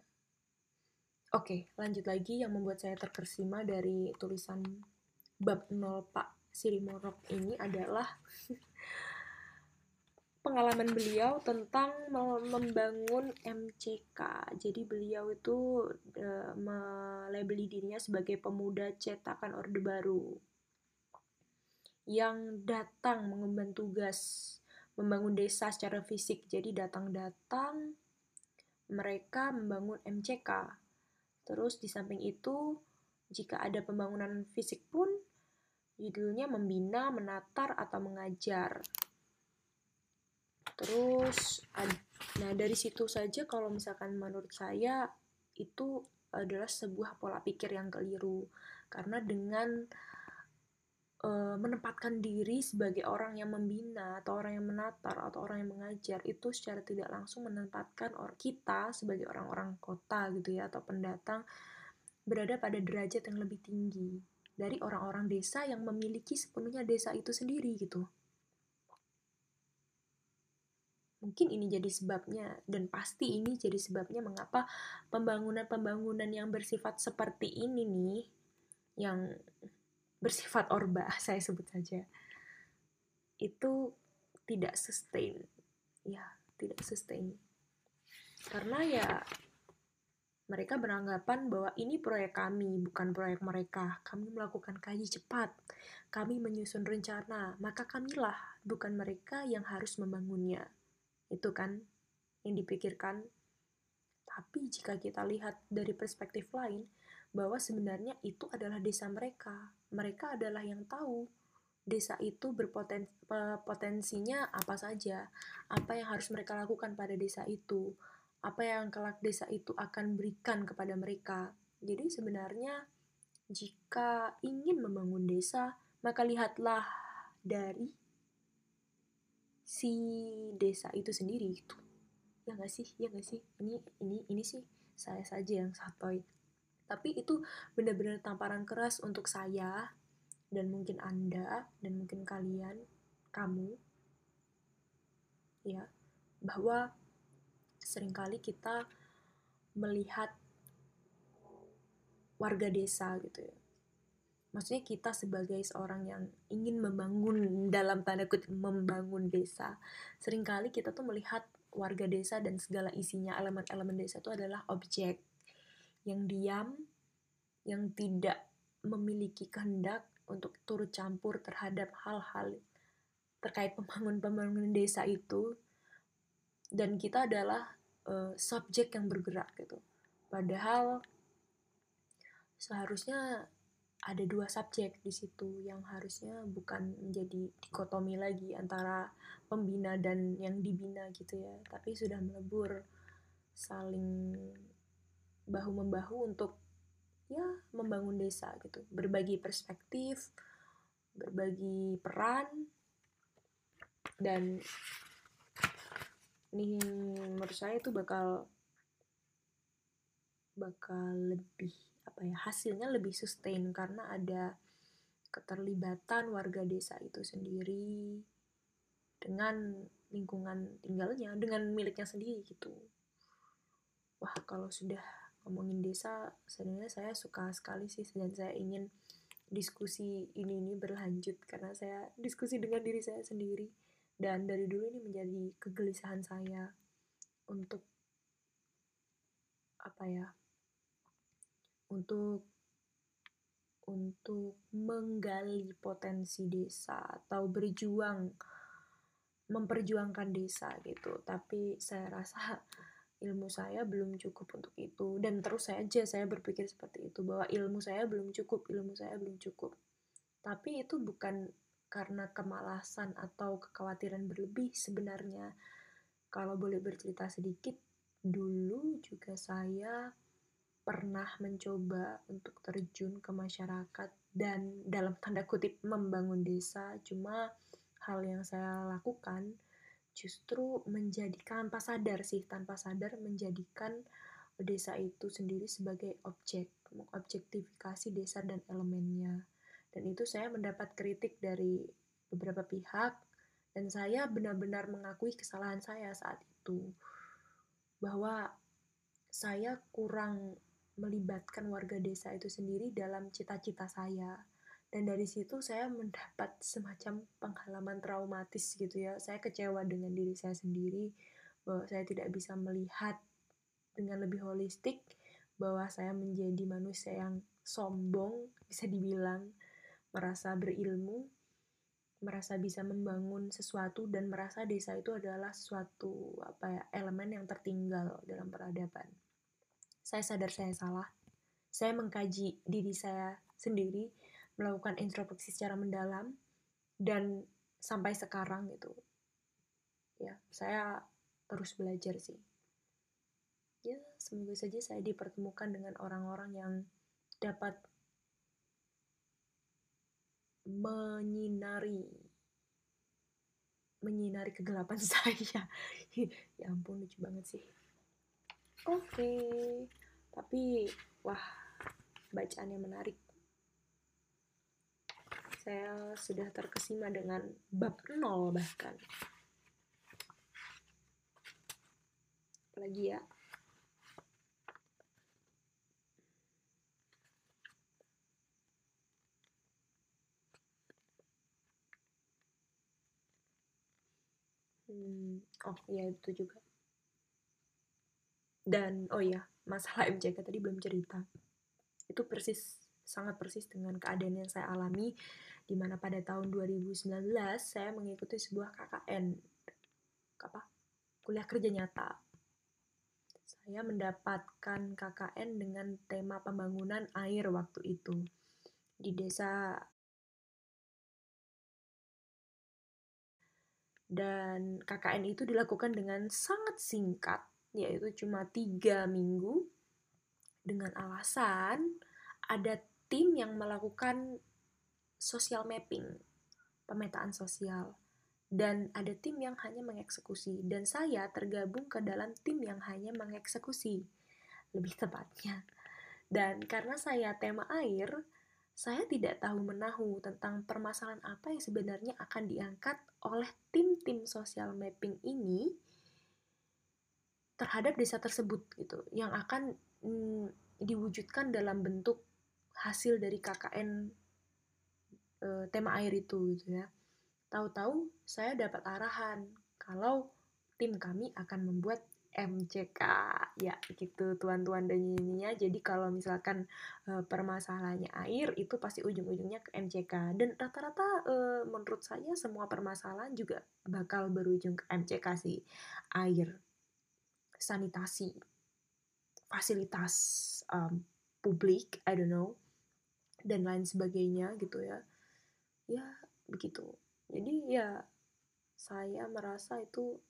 Oke lanjut lagi yang membuat saya terkesima dari tulisan bab 0 Pak Sirimorok ini adalah pengalaman beliau tentang membangun MCK. Jadi beliau itu uh, melabeli dirinya sebagai pemuda cetakan Orde Baru yang datang mengemban tugas membangun desa secara fisik. Jadi datang-datang mereka membangun MCK. Terus di samping itu, jika ada pembangunan fisik pun, judulnya membina, menatar, atau mengajar. Terus, nah dari situ saja kalau misalkan menurut saya, itu adalah sebuah pola pikir yang keliru. Karena dengan uh, menempatkan diri sebagai orang yang membina atau orang yang menatar atau orang yang mengajar itu secara tidak langsung menempatkan kita sebagai orang-orang kota gitu ya atau pendatang berada pada derajat yang lebih tinggi dari orang-orang desa yang memiliki sepenuhnya desa itu sendiri gitu. Mungkin ini jadi sebabnya dan pasti ini jadi sebabnya mengapa pembangunan-pembangunan yang bersifat seperti ini nih yang bersifat orba, saya sebut saja, itu tidak sustain. Ya, tidak sustain. Karena ya mereka beranggapan bahwa ini proyek kami, bukan proyek mereka. Kami melakukan kaji cepat, kami menyusun rencana, maka kamilah, bukan mereka yang harus membangunnya. Itu kan yang dipikirkan. Tapi jika kita lihat dari perspektif lain, bahwa sebenarnya itu adalah desa mereka. Mereka adalah yang tahu desa itu berpotensinya apa saja, apa yang harus mereka lakukan pada desa itu, apa yang kelak desa itu akan berikan kepada mereka. Jadi sebenarnya jika ingin membangun desa, maka lihatlah dari si desa itu sendiri itu. Ya nggak sih? Ya nggak sih? Ini ini ini sih saya saja yang satoy tapi itu benar-benar tamparan keras untuk saya dan mungkin Anda dan mungkin kalian, kamu, ya, bahwa sering kali kita melihat warga desa gitu ya. Maksudnya kita sebagai seorang yang ingin membangun dalam tanda kutip membangun desa, sering kali kita tuh melihat warga desa dan segala isinya elemen-elemen desa itu adalah objek yang diam, yang tidak memiliki kehendak untuk turut campur terhadap hal-hal terkait pembangunan-pembangunan desa itu dan kita adalah uh, subjek yang bergerak gitu. Padahal seharusnya ada dua subjek di situ yang harusnya bukan menjadi dikotomi lagi antara pembina dan yang dibina gitu ya, tapi sudah melebur saling bahu membahu untuk ya membangun desa gitu berbagi perspektif berbagi peran dan ini menurut saya itu bakal bakal lebih apa ya hasilnya lebih sustain karena ada keterlibatan warga desa itu sendiri dengan lingkungan tinggalnya dengan miliknya sendiri gitu. Wah kalau sudah ngomongin desa sebenarnya saya suka sekali sih dan saya ingin diskusi ini ini berlanjut karena saya diskusi dengan diri saya sendiri dan dari dulu ini menjadi kegelisahan saya untuk apa ya untuk untuk menggali potensi desa atau berjuang memperjuangkan desa gitu. Tapi saya rasa ilmu saya belum cukup untuk itu. Dan terus saja saya berpikir seperti itu bahwa ilmu saya belum cukup ilmu saya belum cukup. Tapi itu bukan karena kemalasan atau kekhawatiran berlebih sebenarnya. Kalau boleh bercerita sedikit dulu juga saya pernah mencoba untuk terjun ke masyarakat dan dalam tanda kutip membangun desa. Cuma hal yang saya lakukan justru menjadikan tanpa sadar sih tanpa sadar menjadikan desa itu sendiri sebagai objek mengobjektifikasi desa dan elemennya dan itu saya mendapat kritik dari beberapa pihak dan saya benar-benar mengakui kesalahan saya saat itu. Bahwa saya kurang melibatkan warga desa itu sendiri dalam cita-cita saya. Dan dari situ saya mendapat semacam pengalaman traumatis gitu ya. Saya kecewa dengan diri saya sendiri bahwa saya tidak bisa melihat dengan lebih holistik bahwa saya menjadi manusia yang sombong bisa dibilang merasa berilmu merasa bisa membangun sesuatu dan merasa desa itu adalah suatu apa ya elemen yang tertinggal dalam peradaban. Saya sadar saya salah. Saya mengkaji diri saya sendiri melakukan introspeksi secara mendalam dan sampai sekarang gitu. Ya saya terus belajar sih. Ya semoga saja saya dipertemukan dengan orang-orang yang dapat menyinari menyinari kegelapan saya ya ampun lucu banget sih oke okay. tapi wah bacaannya menarik saya sudah terkesima dengan bab nol bahkan. Apalagi ya. Hmm, oh iya itu juga. Dan oh iya, masalah MJK tadi belum cerita. Itu persis sangat persis dengan keadaan yang saya alami di mana pada tahun 2019 saya mengikuti sebuah KKN apa kuliah kerja nyata saya mendapatkan KKN dengan tema pembangunan air waktu itu di desa dan KKN itu dilakukan dengan sangat singkat yaitu cuma tiga minggu dengan alasan ada tim yang melakukan social mapping, pemetaan sosial. Dan ada tim yang hanya mengeksekusi, dan saya tergabung ke dalam tim yang hanya mengeksekusi, lebih tepatnya. Dan karena saya tema air, saya tidak tahu menahu tentang permasalahan apa yang sebenarnya akan diangkat oleh tim-tim social mapping ini terhadap desa tersebut gitu, yang akan mm, diwujudkan dalam bentuk hasil dari KKN uh, tema air itu gitu ya. Tahu-tahu saya dapat arahan kalau tim kami akan membuat MCK ya gitu tuan-tuan dan nyanyinya. Jadi kalau misalkan e, permasalahannya air itu pasti ujung-ujungnya ke MCK dan rata-rata e, menurut saya semua permasalahan juga bakal berujung ke MCK sih. Air sanitasi fasilitas um, publik I don't know dan lain sebagainya gitu ya. Ya begitu. Jadi ya saya merasa itu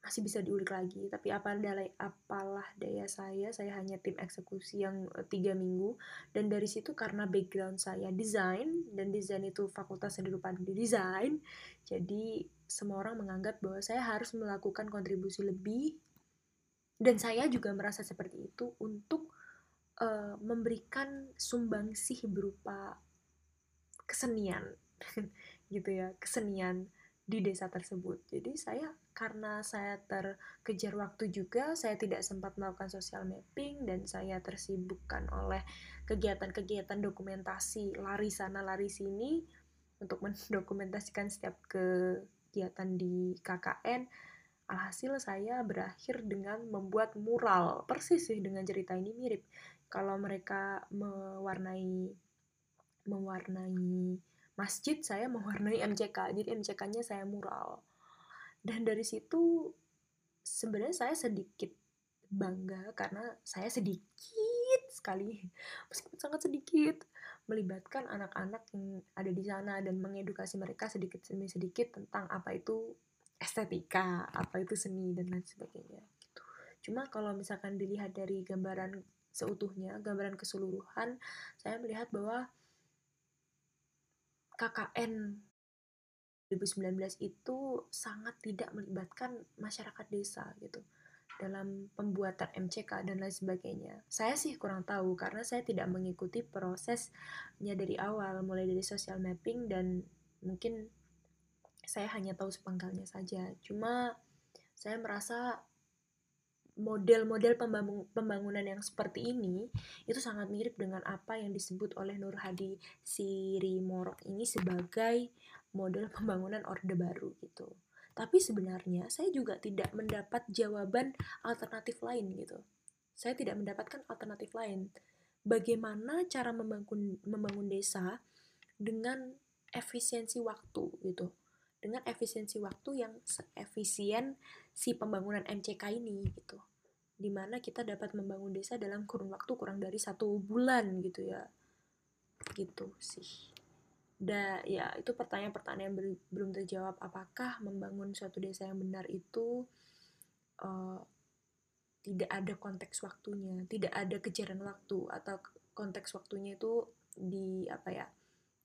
masih bisa diulik lagi. Tapi apa daya apalah daya saya saya hanya tim eksekusi yang eh, tiga minggu. Dan dari situ karena background saya desain dan desain itu fakultas yang dilupakan di desain jadi semua orang menganggap bahwa saya harus melakukan kontribusi lebih. Dan saya juga merasa seperti itu untuk uh, memberikan sumbangsih berupa kesenian gitu ya kesenian di desa tersebut. Jadi saya karena saya terkejar waktu juga, saya tidak sempat melakukan social mapping dan saya tersibukkan oleh kegiatan-kegiatan dokumentasi lari sana lari sini untuk mendokumentasikan setiap kegiatan di KKN. Alhasil saya berakhir dengan membuat mural, persis sih dengan cerita ini mirip. Kalau mereka mewarnai mewarnai masjid saya mewarnai MCK jadi MCK-nya saya mural dan dari situ sebenarnya saya sedikit bangga karena saya sedikit sekali meskipun sangat sedikit melibatkan anak-anak yang ada di sana dan mengedukasi mereka sedikit demi sedikit tentang apa itu estetika, apa itu seni dan lain sebagainya. Gitu. Cuma kalau misalkan dilihat dari gambaran seutuhnya, gambaran keseluruhan, saya melihat bahwa KKN 2019 itu sangat tidak melibatkan masyarakat desa gitu dalam pembuatan MCK dan lain sebagainya. Saya sih kurang tahu karena saya tidak mengikuti prosesnya dari awal, mulai dari social mapping dan mungkin saya hanya tahu sepenggalnya saja. Cuma saya merasa model-model pembangunan yang seperti ini itu sangat mirip dengan apa yang disebut oleh Nur Hadi Sirimorok ini sebagai model pembangunan Orde Baru gitu. Tapi sebenarnya saya juga tidak mendapat jawaban alternatif lain gitu. Saya tidak mendapatkan alternatif lain. Bagaimana cara membangun membangun desa dengan efisiensi waktu gitu. Dengan efisiensi waktu yang seefisien si pembangunan MCK ini gitu di mana kita dapat membangun desa dalam kurun waktu kurang dari satu bulan gitu ya gitu sih da ya itu pertanyaan-pertanyaan yang belum terjawab. Apakah membangun suatu desa yang benar itu uh, tidak ada konteks waktunya tidak ada kejaran waktu atau konteks waktunya itu di apa ya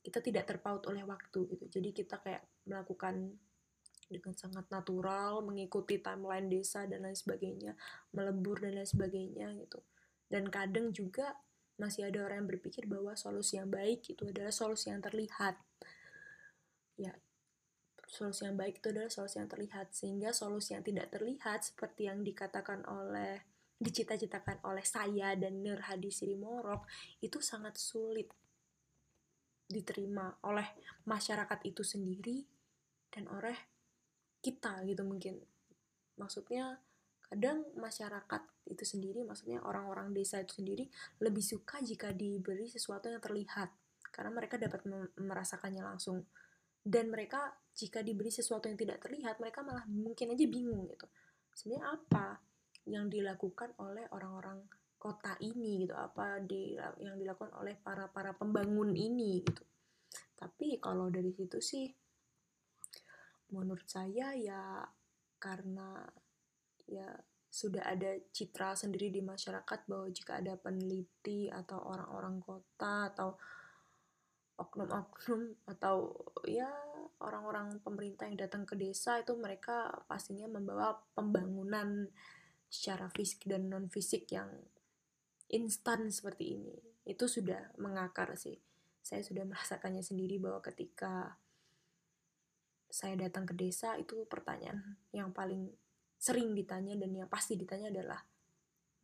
kita tidak terpaut oleh waktu gitu. Jadi kita kayak melakukan dengan sangat natural mengikuti timeline desa dan lain sebagainya melebur dan lain sebagainya gitu. Dan kadang juga masih ada orang yang berpikir bahwa solusi yang baik itu adalah solusi yang terlihat. Ya solusi yang baik itu adalah solusi yang terlihat. Sehingga solusi yang tidak terlihat seperti yang dikatakan oleh dicita-citakan oleh saya dan Nur Hadi Sirimorok itu sangat sulit diterima oleh masyarakat itu sendiri dan oleh kita gitu mungkin. Maksudnya kadang masyarakat itu sendiri maksudnya orang-orang desa itu sendiri lebih suka jika diberi sesuatu yang terlihat. Karena mereka dapat merasakannya langsung. Dan mereka jika diberi sesuatu yang tidak terlihat mereka malah mungkin aja bingung gitu. Sebenarnya apa yang dilakukan oleh orang-orang kota ini gitu? Apa di yang dilakukan oleh para para pembangun ini gitu? Tapi kalau dari situ sih menurut saya ya karena ya sudah ada citra sendiri di masyarakat bahwa jika ada peneliti atau orang-orang kota atau oknum-oknum atau ya orang-orang pemerintah yang datang ke desa itu mereka pastinya membawa pembangunan secara fisik dan non fisik yang instan seperti ini. Itu sudah mengakar sih. Saya sudah merasakannya sendiri bahwa ketika saya datang ke desa itu pertanyaan yang paling sering ditanya dan yang pasti ditanya adalah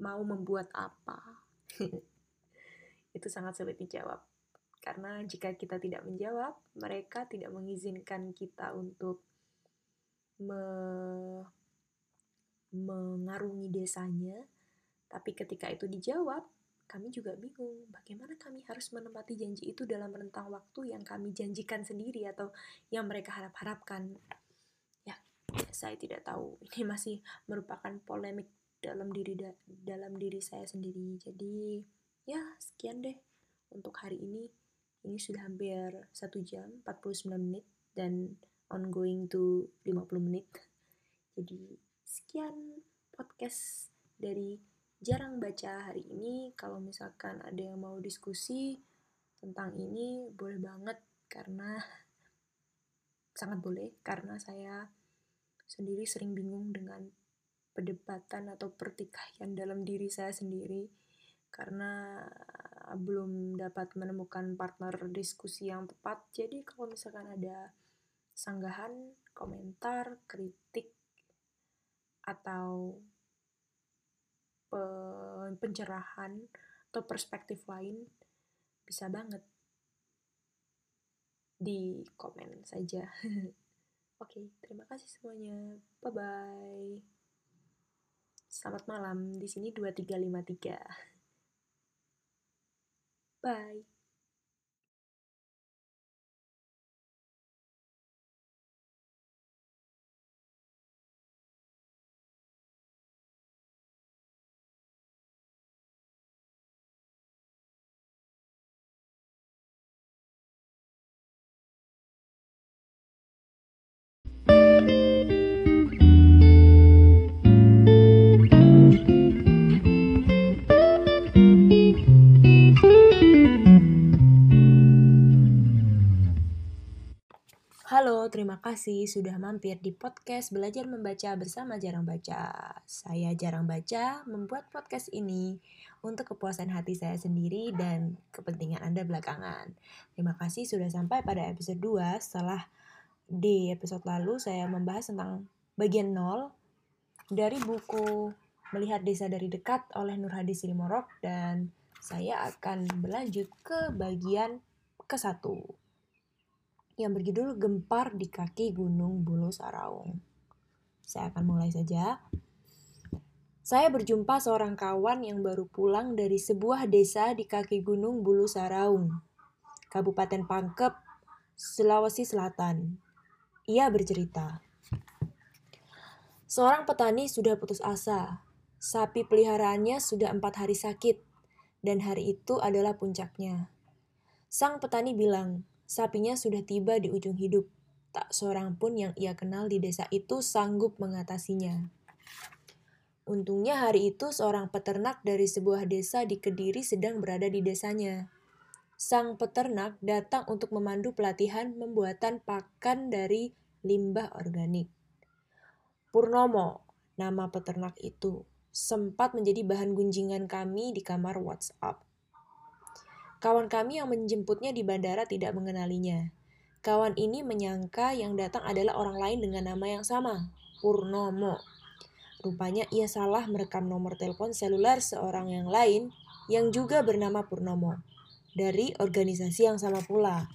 mau membuat apa? Itu sangat sulit dijawab. Karena jika kita tidak menjawab mereka tidak mengizinkan kita untuk me mengarungi desanya. Tapi ketika itu dijawab kami juga bingung bagaimana kami harus menempati janji itu dalam rentang waktu yang kami janjikan sendiri atau yang mereka harap-harapkan. Ya, saya tidak tahu. Ini masih merupakan polemik dalam diri da dalam diri saya sendiri. Jadi, ya sekian deh untuk hari ini. Ini sudah hampir 1 jam 49 menit dan ongoing to 50 menit. Jadi sekian podcast dari jarang baca hari ini. Kalau misalkan ada yang mau diskusi tentang ini, boleh banget karena sangat boleh karena saya sendiri sering bingung dengan perdebatan atau pertikaian dalam diri saya sendiri karena belum dapat menemukan partner diskusi yang tepat. Jadi kalau misalkan ada sanggahan, komentar, kritik atau pencerahan atau perspektif lain bisa banget di komen saja. Oke, terima kasih semuanya. Bye bye. Selamat malam. Di sini 2353. Bye. Kasih sudah mampir di podcast Belajar Membaca bersama Jarang Baca. Saya Jarang Baca membuat podcast ini untuk kepuasan hati saya sendiri dan kepentingan Anda belakangan. Terima kasih sudah sampai pada episode 2 setelah di episode lalu saya membahas tentang bagian 0 dari buku Melihat Desa dari Dekat oleh Nur Hadi Silimorok dan saya akan berlanjut ke bagian ke satu yang berjudul Gempar di Kaki Gunung Bulu Saraung. Saya akan mulai saja. Saya berjumpa seorang kawan yang baru pulang dari sebuah desa di kaki Gunung Bulu Saraung, Kabupaten Pangkep, Sulawesi Selatan. Ia bercerita, Seorang petani sudah putus asa. Sapi peliharaannya sudah empat hari sakit, dan hari itu adalah puncaknya. Sang petani bilang, Sapinya sudah tiba di ujung hidup. Tak seorang pun yang ia kenal di desa itu sanggup mengatasinya. Untungnya hari itu seorang peternak dari sebuah desa di Kediri sedang berada di desanya. Sang peternak datang untuk memandu pelatihan pembuatan pakan dari limbah organik. Purnomo, nama peternak itu, sempat menjadi bahan gunjingan kami di kamar WhatsApp. Kawan kami yang menjemputnya di bandara tidak mengenalinya. Kawan ini menyangka yang datang adalah orang lain dengan nama yang sama, Purnomo. Rupanya ia salah merekam nomor telepon seluler seorang yang lain yang juga bernama Purnomo dari organisasi yang sama pula.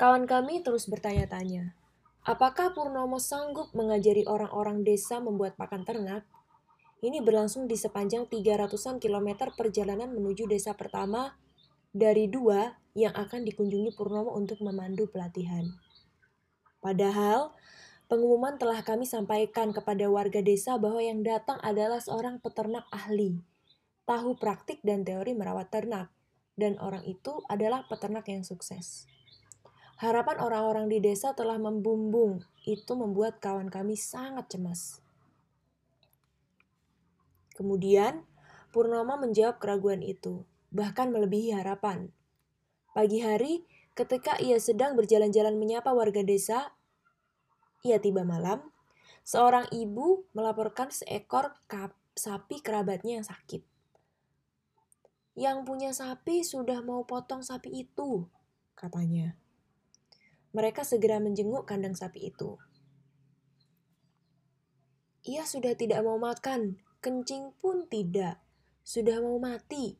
Kawan kami terus bertanya-tanya, apakah Purnomo sanggup mengajari orang-orang desa membuat pakan ternak? Ini berlangsung di sepanjang 300-an kilometer perjalanan menuju desa pertama dari dua yang akan dikunjungi Purnomo untuk memandu pelatihan. Padahal, pengumuman telah kami sampaikan kepada warga desa bahwa yang datang adalah seorang peternak ahli, tahu praktik dan teori merawat ternak, dan orang itu adalah peternak yang sukses. Harapan orang-orang di desa telah membumbung, itu membuat kawan kami sangat cemas. Kemudian, Purnama menjawab keraguan itu, bahkan melebihi harapan. Pagi hari, ketika ia sedang berjalan-jalan menyapa warga desa, ia tiba malam, seorang ibu melaporkan seekor kap, sapi kerabatnya yang sakit. Yang punya sapi sudah mau potong sapi itu, katanya. Mereka segera menjenguk kandang sapi itu. Ia sudah tidak mau makan, kencing pun tidak, sudah mau mati.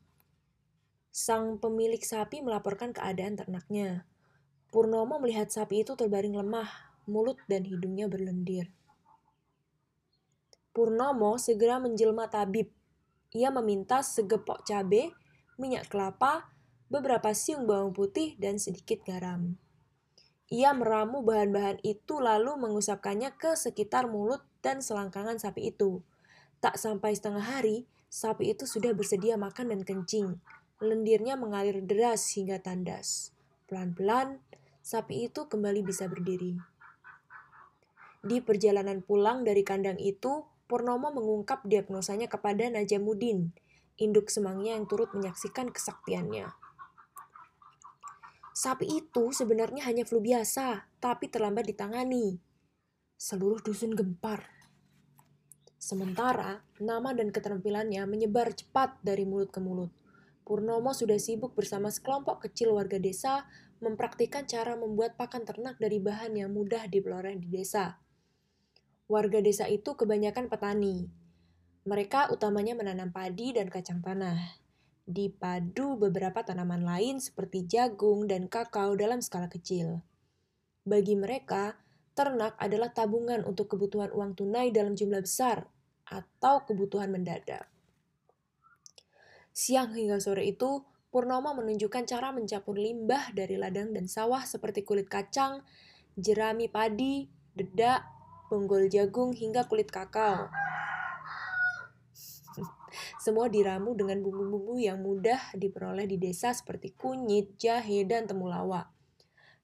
Sang pemilik sapi melaporkan keadaan ternaknya. Purnomo melihat sapi itu terbaring lemah, mulut dan hidungnya berlendir. Purnomo segera menjelma tabib. Ia meminta segepok cabai, minyak kelapa, beberapa siung bawang putih, dan sedikit garam. Ia meramu bahan-bahan itu lalu mengusapkannya ke sekitar mulut dan selangkangan sapi itu. Tak sampai setengah hari, sapi itu sudah bersedia makan dan kencing. Lendirnya mengalir deras hingga tandas. Pelan-pelan, sapi itu kembali bisa berdiri. Di perjalanan pulang dari kandang itu, Purnomo mengungkap diagnosanya kepada Najamuddin, induk semangnya yang turut menyaksikan kesaktiannya. Sapi itu sebenarnya hanya flu biasa, tapi terlambat ditangani. Seluruh dusun gempar. Sementara, nama dan keterampilannya menyebar cepat dari mulut ke mulut. Purnomo sudah sibuk bersama sekelompok kecil warga desa mempraktikkan cara membuat pakan ternak dari bahan yang mudah diperoleh di desa. Warga desa itu kebanyakan petani. Mereka utamanya menanam padi dan kacang tanah. Dipadu beberapa tanaman lain seperti jagung dan kakao dalam skala kecil. Bagi mereka, ternak adalah tabungan untuk kebutuhan uang tunai dalam jumlah besar atau kebutuhan mendadak. Siang hingga sore itu, Purnomo menunjukkan cara mencampur limbah dari ladang dan sawah seperti kulit kacang, jerami padi, dedak, bonggol jagung, hingga kulit kakao. Semua diramu dengan bumbu-bumbu yang mudah diperoleh di desa seperti kunyit, jahe, dan temulawak.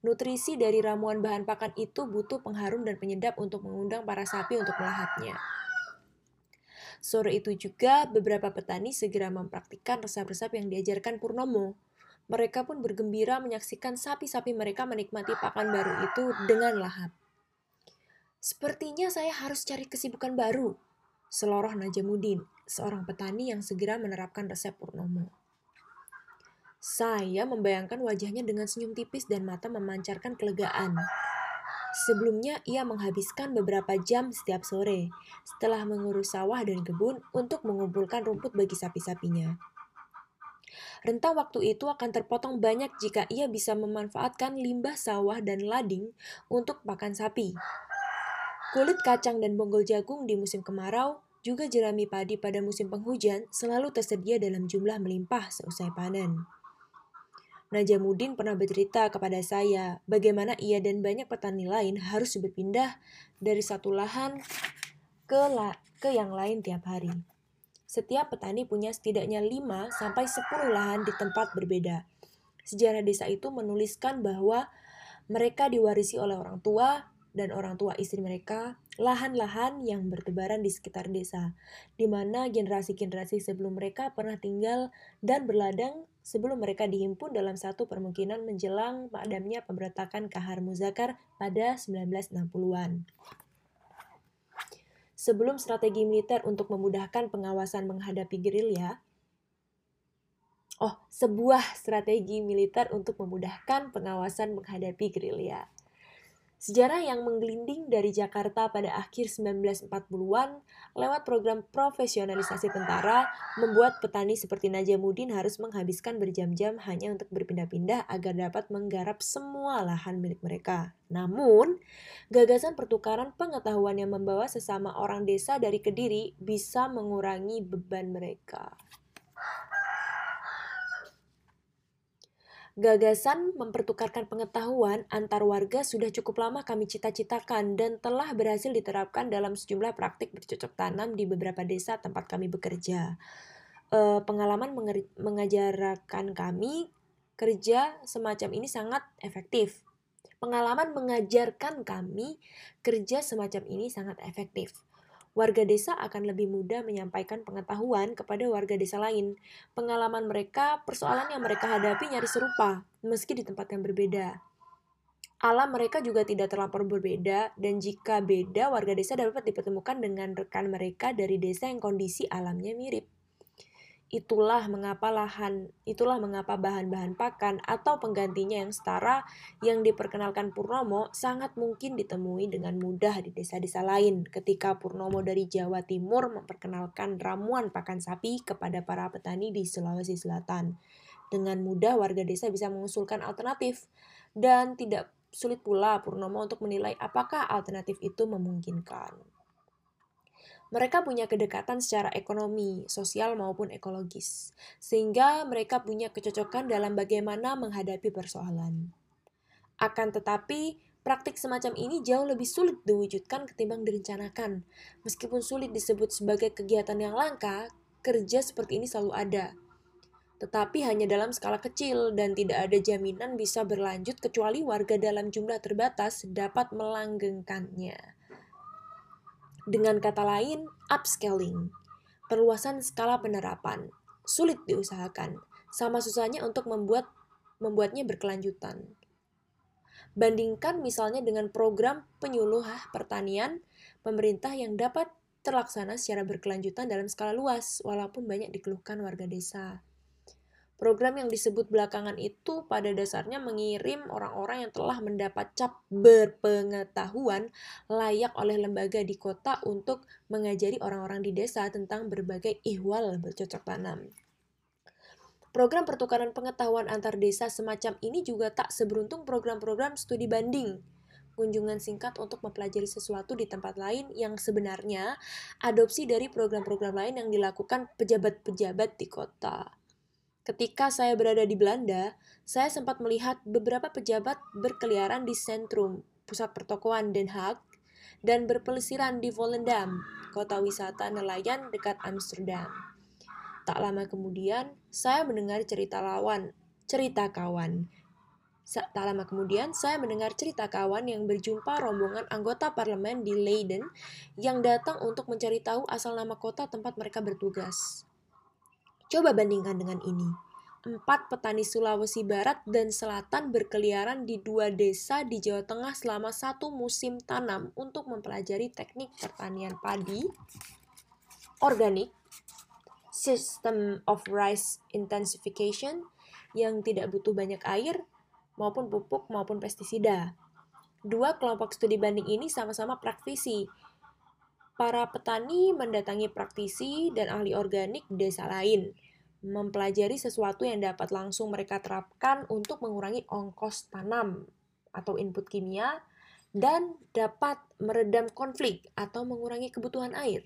Nutrisi dari ramuan bahan pakan itu butuh pengharum dan penyedap untuk mengundang para sapi untuk melahapnya. Sore itu juga beberapa petani segera mempraktikkan resep-resep yang diajarkan Purnomo. Mereka pun bergembira menyaksikan sapi-sapi mereka menikmati pakan baru itu dengan lahap. Sepertinya saya harus cari kesibukan baru, seloroh Najamuddin, seorang petani yang segera menerapkan resep Purnomo. Saya membayangkan wajahnya dengan senyum tipis dan mata memancarkan kelegaan. Sebelumnya, ia menghabiskan beberapa jam setiap sore setelah mengurus sawah dan kebun untuk mengumpulkan rumput bagi sapi-sapinya. Rentang waktu itu akan terpotong banyak jika ia bisa memanfaatkan limbah sawah dan lading untuk pakan sapi. Kulit kacang dan bonggol jagung di musim kemarau, juga jerami padi pada musim penghujan selalu tersedia dalam jumlah melimpah seusai panen. Najamuddin pernah bercerita kepada saya bagaimana ia dan banyak petani lain harus berpindah dari satu lahan ke, la ke yang lain tiap hari. Setiap petani punya setidaknya 5 sampai 10 lahan di tempat berbeda. Sejarah desa itu menuliskan bahwa mereka diwarisi oleh orang tua, dan orang tua istri mereka lahan-lahan yang bertebaran di sekitar desa, di mana generasi-generasi sebelum mereka pernah tinggal dan berladang sebelum mereka dihimpun dalam satu permukiman menjelang padamnya pemberontakan Kahar Muzakar pada 1960-an. Sebelum strategi militer untuk memudahkan pengawasan menghadapi gerilya, oh, sebuah strategi militer untuk memudahkan pengawasan menghadapi gerilya. Sejarah yang menggelinding dari Jakarta pada akhir 1940-an lewat program profesionalisasi tentara membuat petani seperti Najamuddin harus menghabiskan berjam-jam hanya untuk berpindah-pindah agar dapat menggarap semua lahan milik mereka. Namun, gagasan pertukaran pengetahuan yang membawa sesama orang desa dari Kediri bisa mengurangi beban mereka. Gagasan mempertukarkan pengetahuan antar warga sudah cukup lama kami cita-citakan dan telah berhasil diterapkan dalam sejumlah praktik bercocok tanam di beberapa desa tempat kami bekerja. E, pengalaman mengajarkan kami kerja semacam ini sangat efektif. Pengalaman mengajarkan kami kerja semacam ini sangat efektif warga desa akan lebih mudah menyampaikan pengetahuan kepada warga desa lain. Pengalaman mereka, persoalan yang mereka hadapi nyaris serupa, meski di tempat yang berbeda. Alam mereka juga tidak terlampau berbeda, dan jika beda, warga desa dapat dipertemukan dengan rekan mereka dari desa yang kondisi alamnya mirip. Itulah mengapa lahan, itulah mengapa bahan-bahan pakan atau penggantinya yang setara yang diperkenalkan Purnomo sangat mungkin ditemui dengan mudah di desa-desa lain ketika Purnomo dari Jawa Timur memperkenalkan ramuan pakan sapi kepada para petani di Sulawesi Selatan. Dengan mudah warga desa bisa mengusulkan alternatif dan tidak sulit pula Purnomo untuk menilai apakah alternatif itu memungkinkan. Mereka punya kedekatan secara ekonomi, sosial maupun ekologis, sehingga mereka punya kecocokan dalam bagaimana menghadapi persoalan. Akan tetapi, praktik semacam ini jauh lebih sulit diwujudkan ketimbang direncanakan. Meskipun sulit disebut sebagai kegiatan yang langka, kerja seperti ini selalu ada. Tetapi hanya dalam skala kecil dan tidak ada jaminan bisa berlanjut kecuali warga dalam jumlah terbatas dapat melanggengkannya. Dengan kata lain, upscaling, perluasan skala penerapan, sulit diusahakan, sama susahnya untuk membuat membuatnya berkelanjutan. Bandingkan misalnya dengan program penyuluh pertanian pemerintah yang dapat terlaksana secara berkelanjutan dalam skala luas, walaupun banyak dikeluhkan warga desa. Program yang disebut belakangan itu pada dasarnya mengirim orang-orang yang telah mendapat cap berpengetahuan layak oleh lembaga di kota untuk mengajari orang-orang di desa tentang berbagai ihwal bercocok tanam. Program pertukaran pengetahuan antar desa semacam ini juga tak seberuntung program-program studi banding kunjungan singkat untuk mempelajari sesuatu di tempat lain yang sebenarnya adopsi dari program-program lain yang dilakukan pejabat-pejabat di kota. Ketika saya berada di Belanda, saya sempat melihat beberapa pejabat berkeliaran di sentrum pusat pertokoan Den Haag dan berpelesiran di Volendam, kota wisata nelayan dekat Amsterdam. Tak lama kemudian, saya mendengar cerita lawan, cerita kawan. Tak lama kemudian, saya mendengar cerita kawan yang berjumpa rombongan anggota parlemen di Leiden yang datang untuk mencari tahu asal nama kota tempat mereka bertugas. Coba bandingkan dengan ini. Empat petani Sulawesi Barat dan Selatan berkeliaran di dua desa di Jawa Tengah selama satu musim tanam untuk mempelajari teknik pertanian padi, organik, system of rice intensification yang tidak butuh banyak air, maupun pupuk maupun pestisida. Dua kelompok studi banding ini sama-sama praktisi, para petani mendatangi praktisi dan ahli organik desa lain, mempelajari sesuatu yang dapat langsung mereka terapkan untuk mengurangi ongkos tanam atau input kimia, dan dapat meredam konflik atau mengurangi kebutuhan air.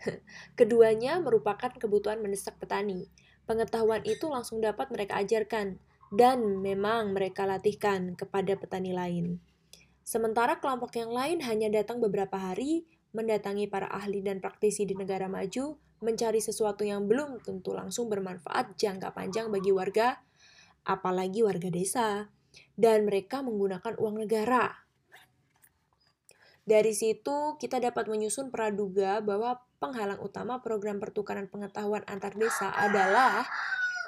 Keduanya merupakan kebutuhan mendesak petani. Pengetahuan itu langsung dapat mereka ajarkan, dan memang mereka latihkan kepada petani lain. Sementara kelompok yang lain hanya datang beberapa hari, mendatangi para ahli dan praktisi di negara maju, mencari sesuatu yang belum tentu langsung bermanfaat jangka panjang bagi warga, apalagi warga desa. Dan mereka menggunakan uang negara. Dari situ, kita dapat menyusun praduga bahwa penghalang utama program pertukaran pengetahuan antar desa adalah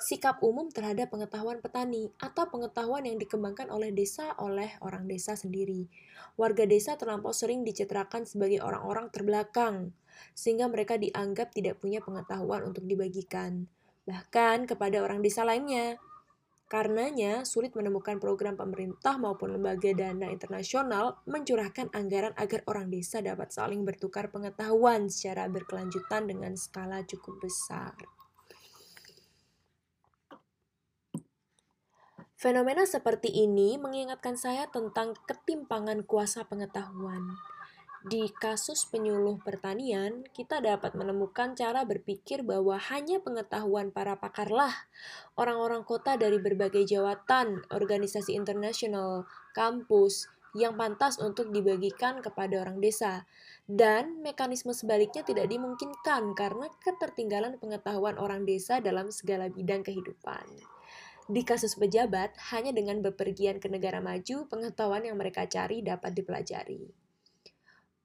sikap umum terhadap pengetahuan petani atau pengetahuan yang dikembangkan oleh desa oleh orang desa sendiri. Warga desa terlampau sering dicitrakan sebagai orang-orang terbelakang, sehingga mereka dianggap tidak punya pengetahuan untuk dibagikan, bahkan kepada orang desa lainnya. Karenanya, sulit menemukan program pemerintah maupun lembaga dana internasional mencurahkan anggaran agar orang desa dapat saling bertukar pengetahuan secara berkelanjutan dengan skala cukup besar. Fenomena seperti ini mengingatkan saya tentang ketimpangan kuasa pengetahuan. Di kasus penyuluh pertanian, kita dapat menemukan cara berpikir bahwa hanya pengetahuan para pakarlah orang-orang kota dari berbagai jawatan, organisasi internasional, kampus, yang pantas untuk dibagikan kepada orang desa. Dan mekanisme sebaliknya tidak dimungkinkan karena ketertinggalan pengetahuan orang desa dalam segala bidang kehidupan. Di kasus pejabat, hanya dengan bepergian ke negara maju, pengetahuan yang mereka cari dapat dipelajari.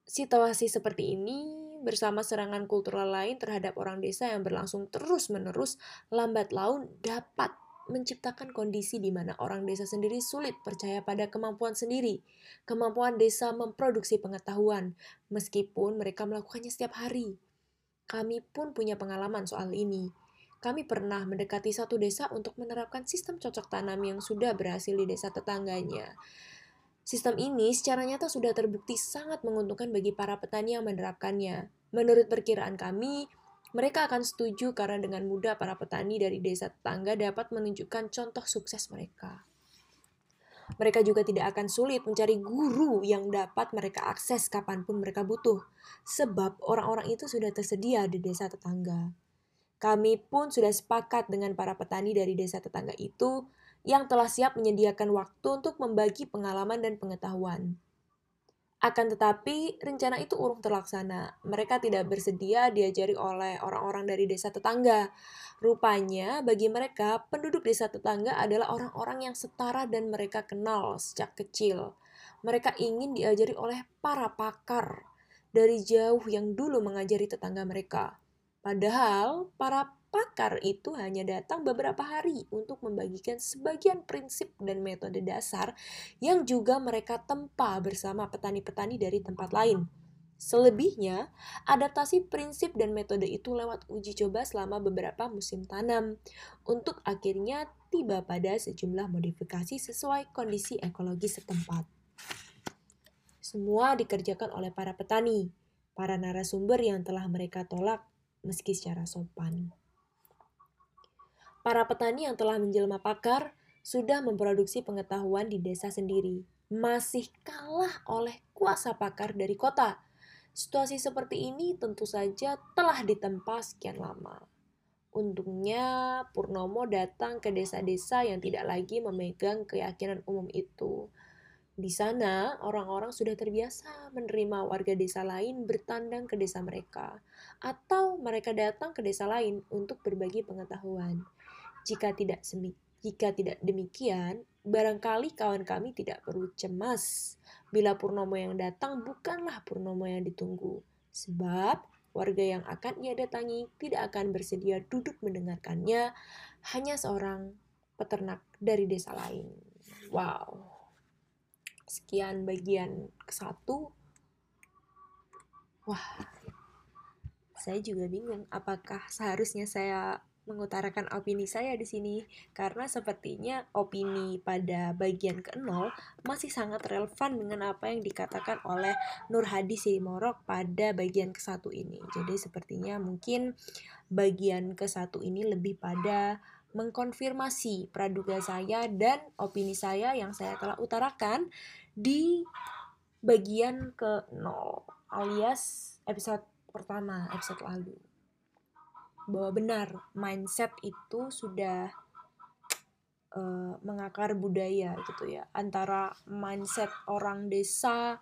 Situasi seperti ini bersama serangan kultural lain terhadap orang desa yang berlangsung terus-menerus lambat laun dapat menciptakan kondisi di mana orang desa sendiri sulit percaya pada kemampuan sendiri, kemampuan desa memproduksi pengetahuan, meskipun mereka melakukannya setiap hari. Kami pun punya pengalaman soal ini kami pernah mendekati satu desa untuk menerapkan sistem cocok tanam yang sudah berhasil di desa tetangganya. Sistem ini secara nyata sudah terbukti sangat menguntungkan bagi para petani yang menerapkannya. Menurut perkiraan kami, mereka akan setuju karena dengan mudah para petani dari desa tetangga dapat menunjukkan contoh sukses mereka. Mereka juga tidak akan sulit mencari guru yang dapat mereka akses kapan pun mereka butuh, sebab orang-orang itu sudah tersedia di desa tetangga. Kami pun sudah sepakat dengan para petani dari desa tetangga itu yang telah siap menyediakan waktu untuk membagi pengalaman dan pengetahuan. Akan tetapi, rencana itu urung terlaksana. Mereka tidak bersedia diajari oleh orang-orang dari desa tetangga. Rupanya, bagi mereka, penduduk desa tetangga adalah orang-orang yang setara dan mereka kenal sejak kecil. Mereka ingin diajari oleh para pakar dari jauh yang dulu mengajari tetangga mereka. Padahal para pakar itu hanya datang beberapa hari untuk membagikan sebagian prinsip dan metode dasar yang juga mereka tempa bersama petani-petani dari tempat lain. Selebihnya, adaptasi prinsip dan metode itu lewat uji coba selama beberapa musim tanam, untuk akhirnya tiba pada sejumlah modifikasi sesuai kondisi ekologis setempat. Semua dikerjakan oleh para petani, para narasumber yang telah mereka tolak meski secara sopan. Para petani yang telah menjelma pakar sudah memproduksi pengetahuan di desa sendiri, masih kalah oleh kuasa pakar dari kota Situasi seperti ini tentu saja telah ditempa sekian lama. Untungnya Purnomo datang ke desa-desa yang tidak lagi memegang keyakinan umum itu. Di sana, orang-orang sudah terbiasa menerima warga desa lain bertandang ke desa mereka, atau mereka datang ke desa lain untuk berbagi pengetahuan. Jika tidak jika tidak demikian, barangkali kawan kami tidak perlu cemas Bila Purnomo yang datang bukanlah Purnomo yang ditunggu, sebab warga yang akan ia datangi tidak akan bersedia duduk mendengarkannya, hanya seorang peternak dari desa lain. Wow. Sekian bagian ke satu. Wah, saya juga bingung apakah seharusnya saya mengutarakan opini saya di sini karena sepertinya opini pada bagian ke-0 masih sangat relevan dengan apa yang dikatakan oleh Nur Hadi Sirimorok pada bagian ke-1 ini. Jadi sepertinya mungkin bagian ke-1 ini lebih pada mengkonfirmasi praduga saya dan opini saya yang saya telah utarakan di bagian ke-0 alias episode pertama, episode lalu. Bahwa benar mindset itu sudah uh, mengakar budaya gitu ya. Antara mindset orang desa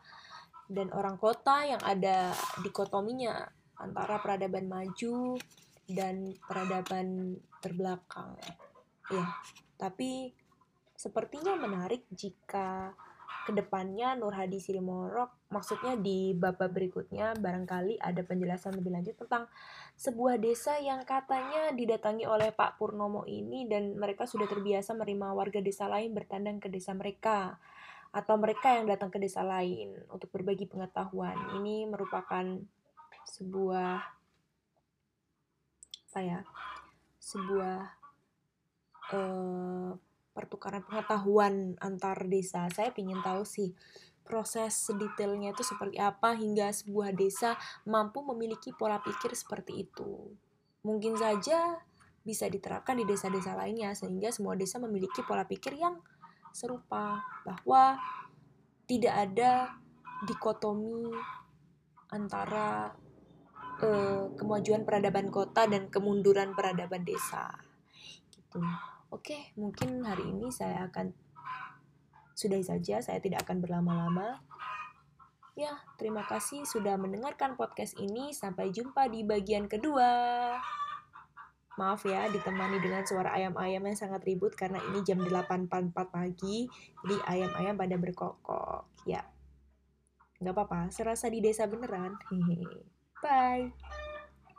dan orang kota yang ada dikotominya antara peradaban maju dan peradaban terbelakang. Ya tapi sepertinya menarik jika ke depannya Nur Hadi Sirimorok maksudnya di bab berikutnya barangkali ada penjelasan lebih lanjut tentang sebuah desa yang katanya didatangi oleh Pak Purnomo ini dan mereka sudah terbiasa menerima warga desa lain bertandang ke desa mereka atau mereka yang datang ke desa lain untuk berbagi pengetahuan. Ini merupakan sebuah apa ya sebuah uh, pertukaran pengetahuan antar desa. Saya ingin tahu sih proses detailnya itu seperti apa hingga sebuah desa mampu memiliki pola pikir seperti itu. Mungkin saja bisa diterapkan di desa-desa lainnya sehingga semua desa memiliki pola pikir yang serupa bahwa tidak ada dikotomi antara eh, kemajuan peradaban kota dan kemunduran peradaban desa gitu. Oke, mungkin hari ini saya akan sudah saja, saya tidak akan berlama-lama. Ya, terima kasih sudah mendengarkan podcast ini. Sampai jumpa di bagian kedua. Maaf ya, ditemani dengan suara ayam-ayam yang sangat ribut karena ini jam 8.44 pagi. Jadi ayam-ayam pada berkokok. Ya, nggak apa-apa, serasa di desa beneran. Hehehe. Bye.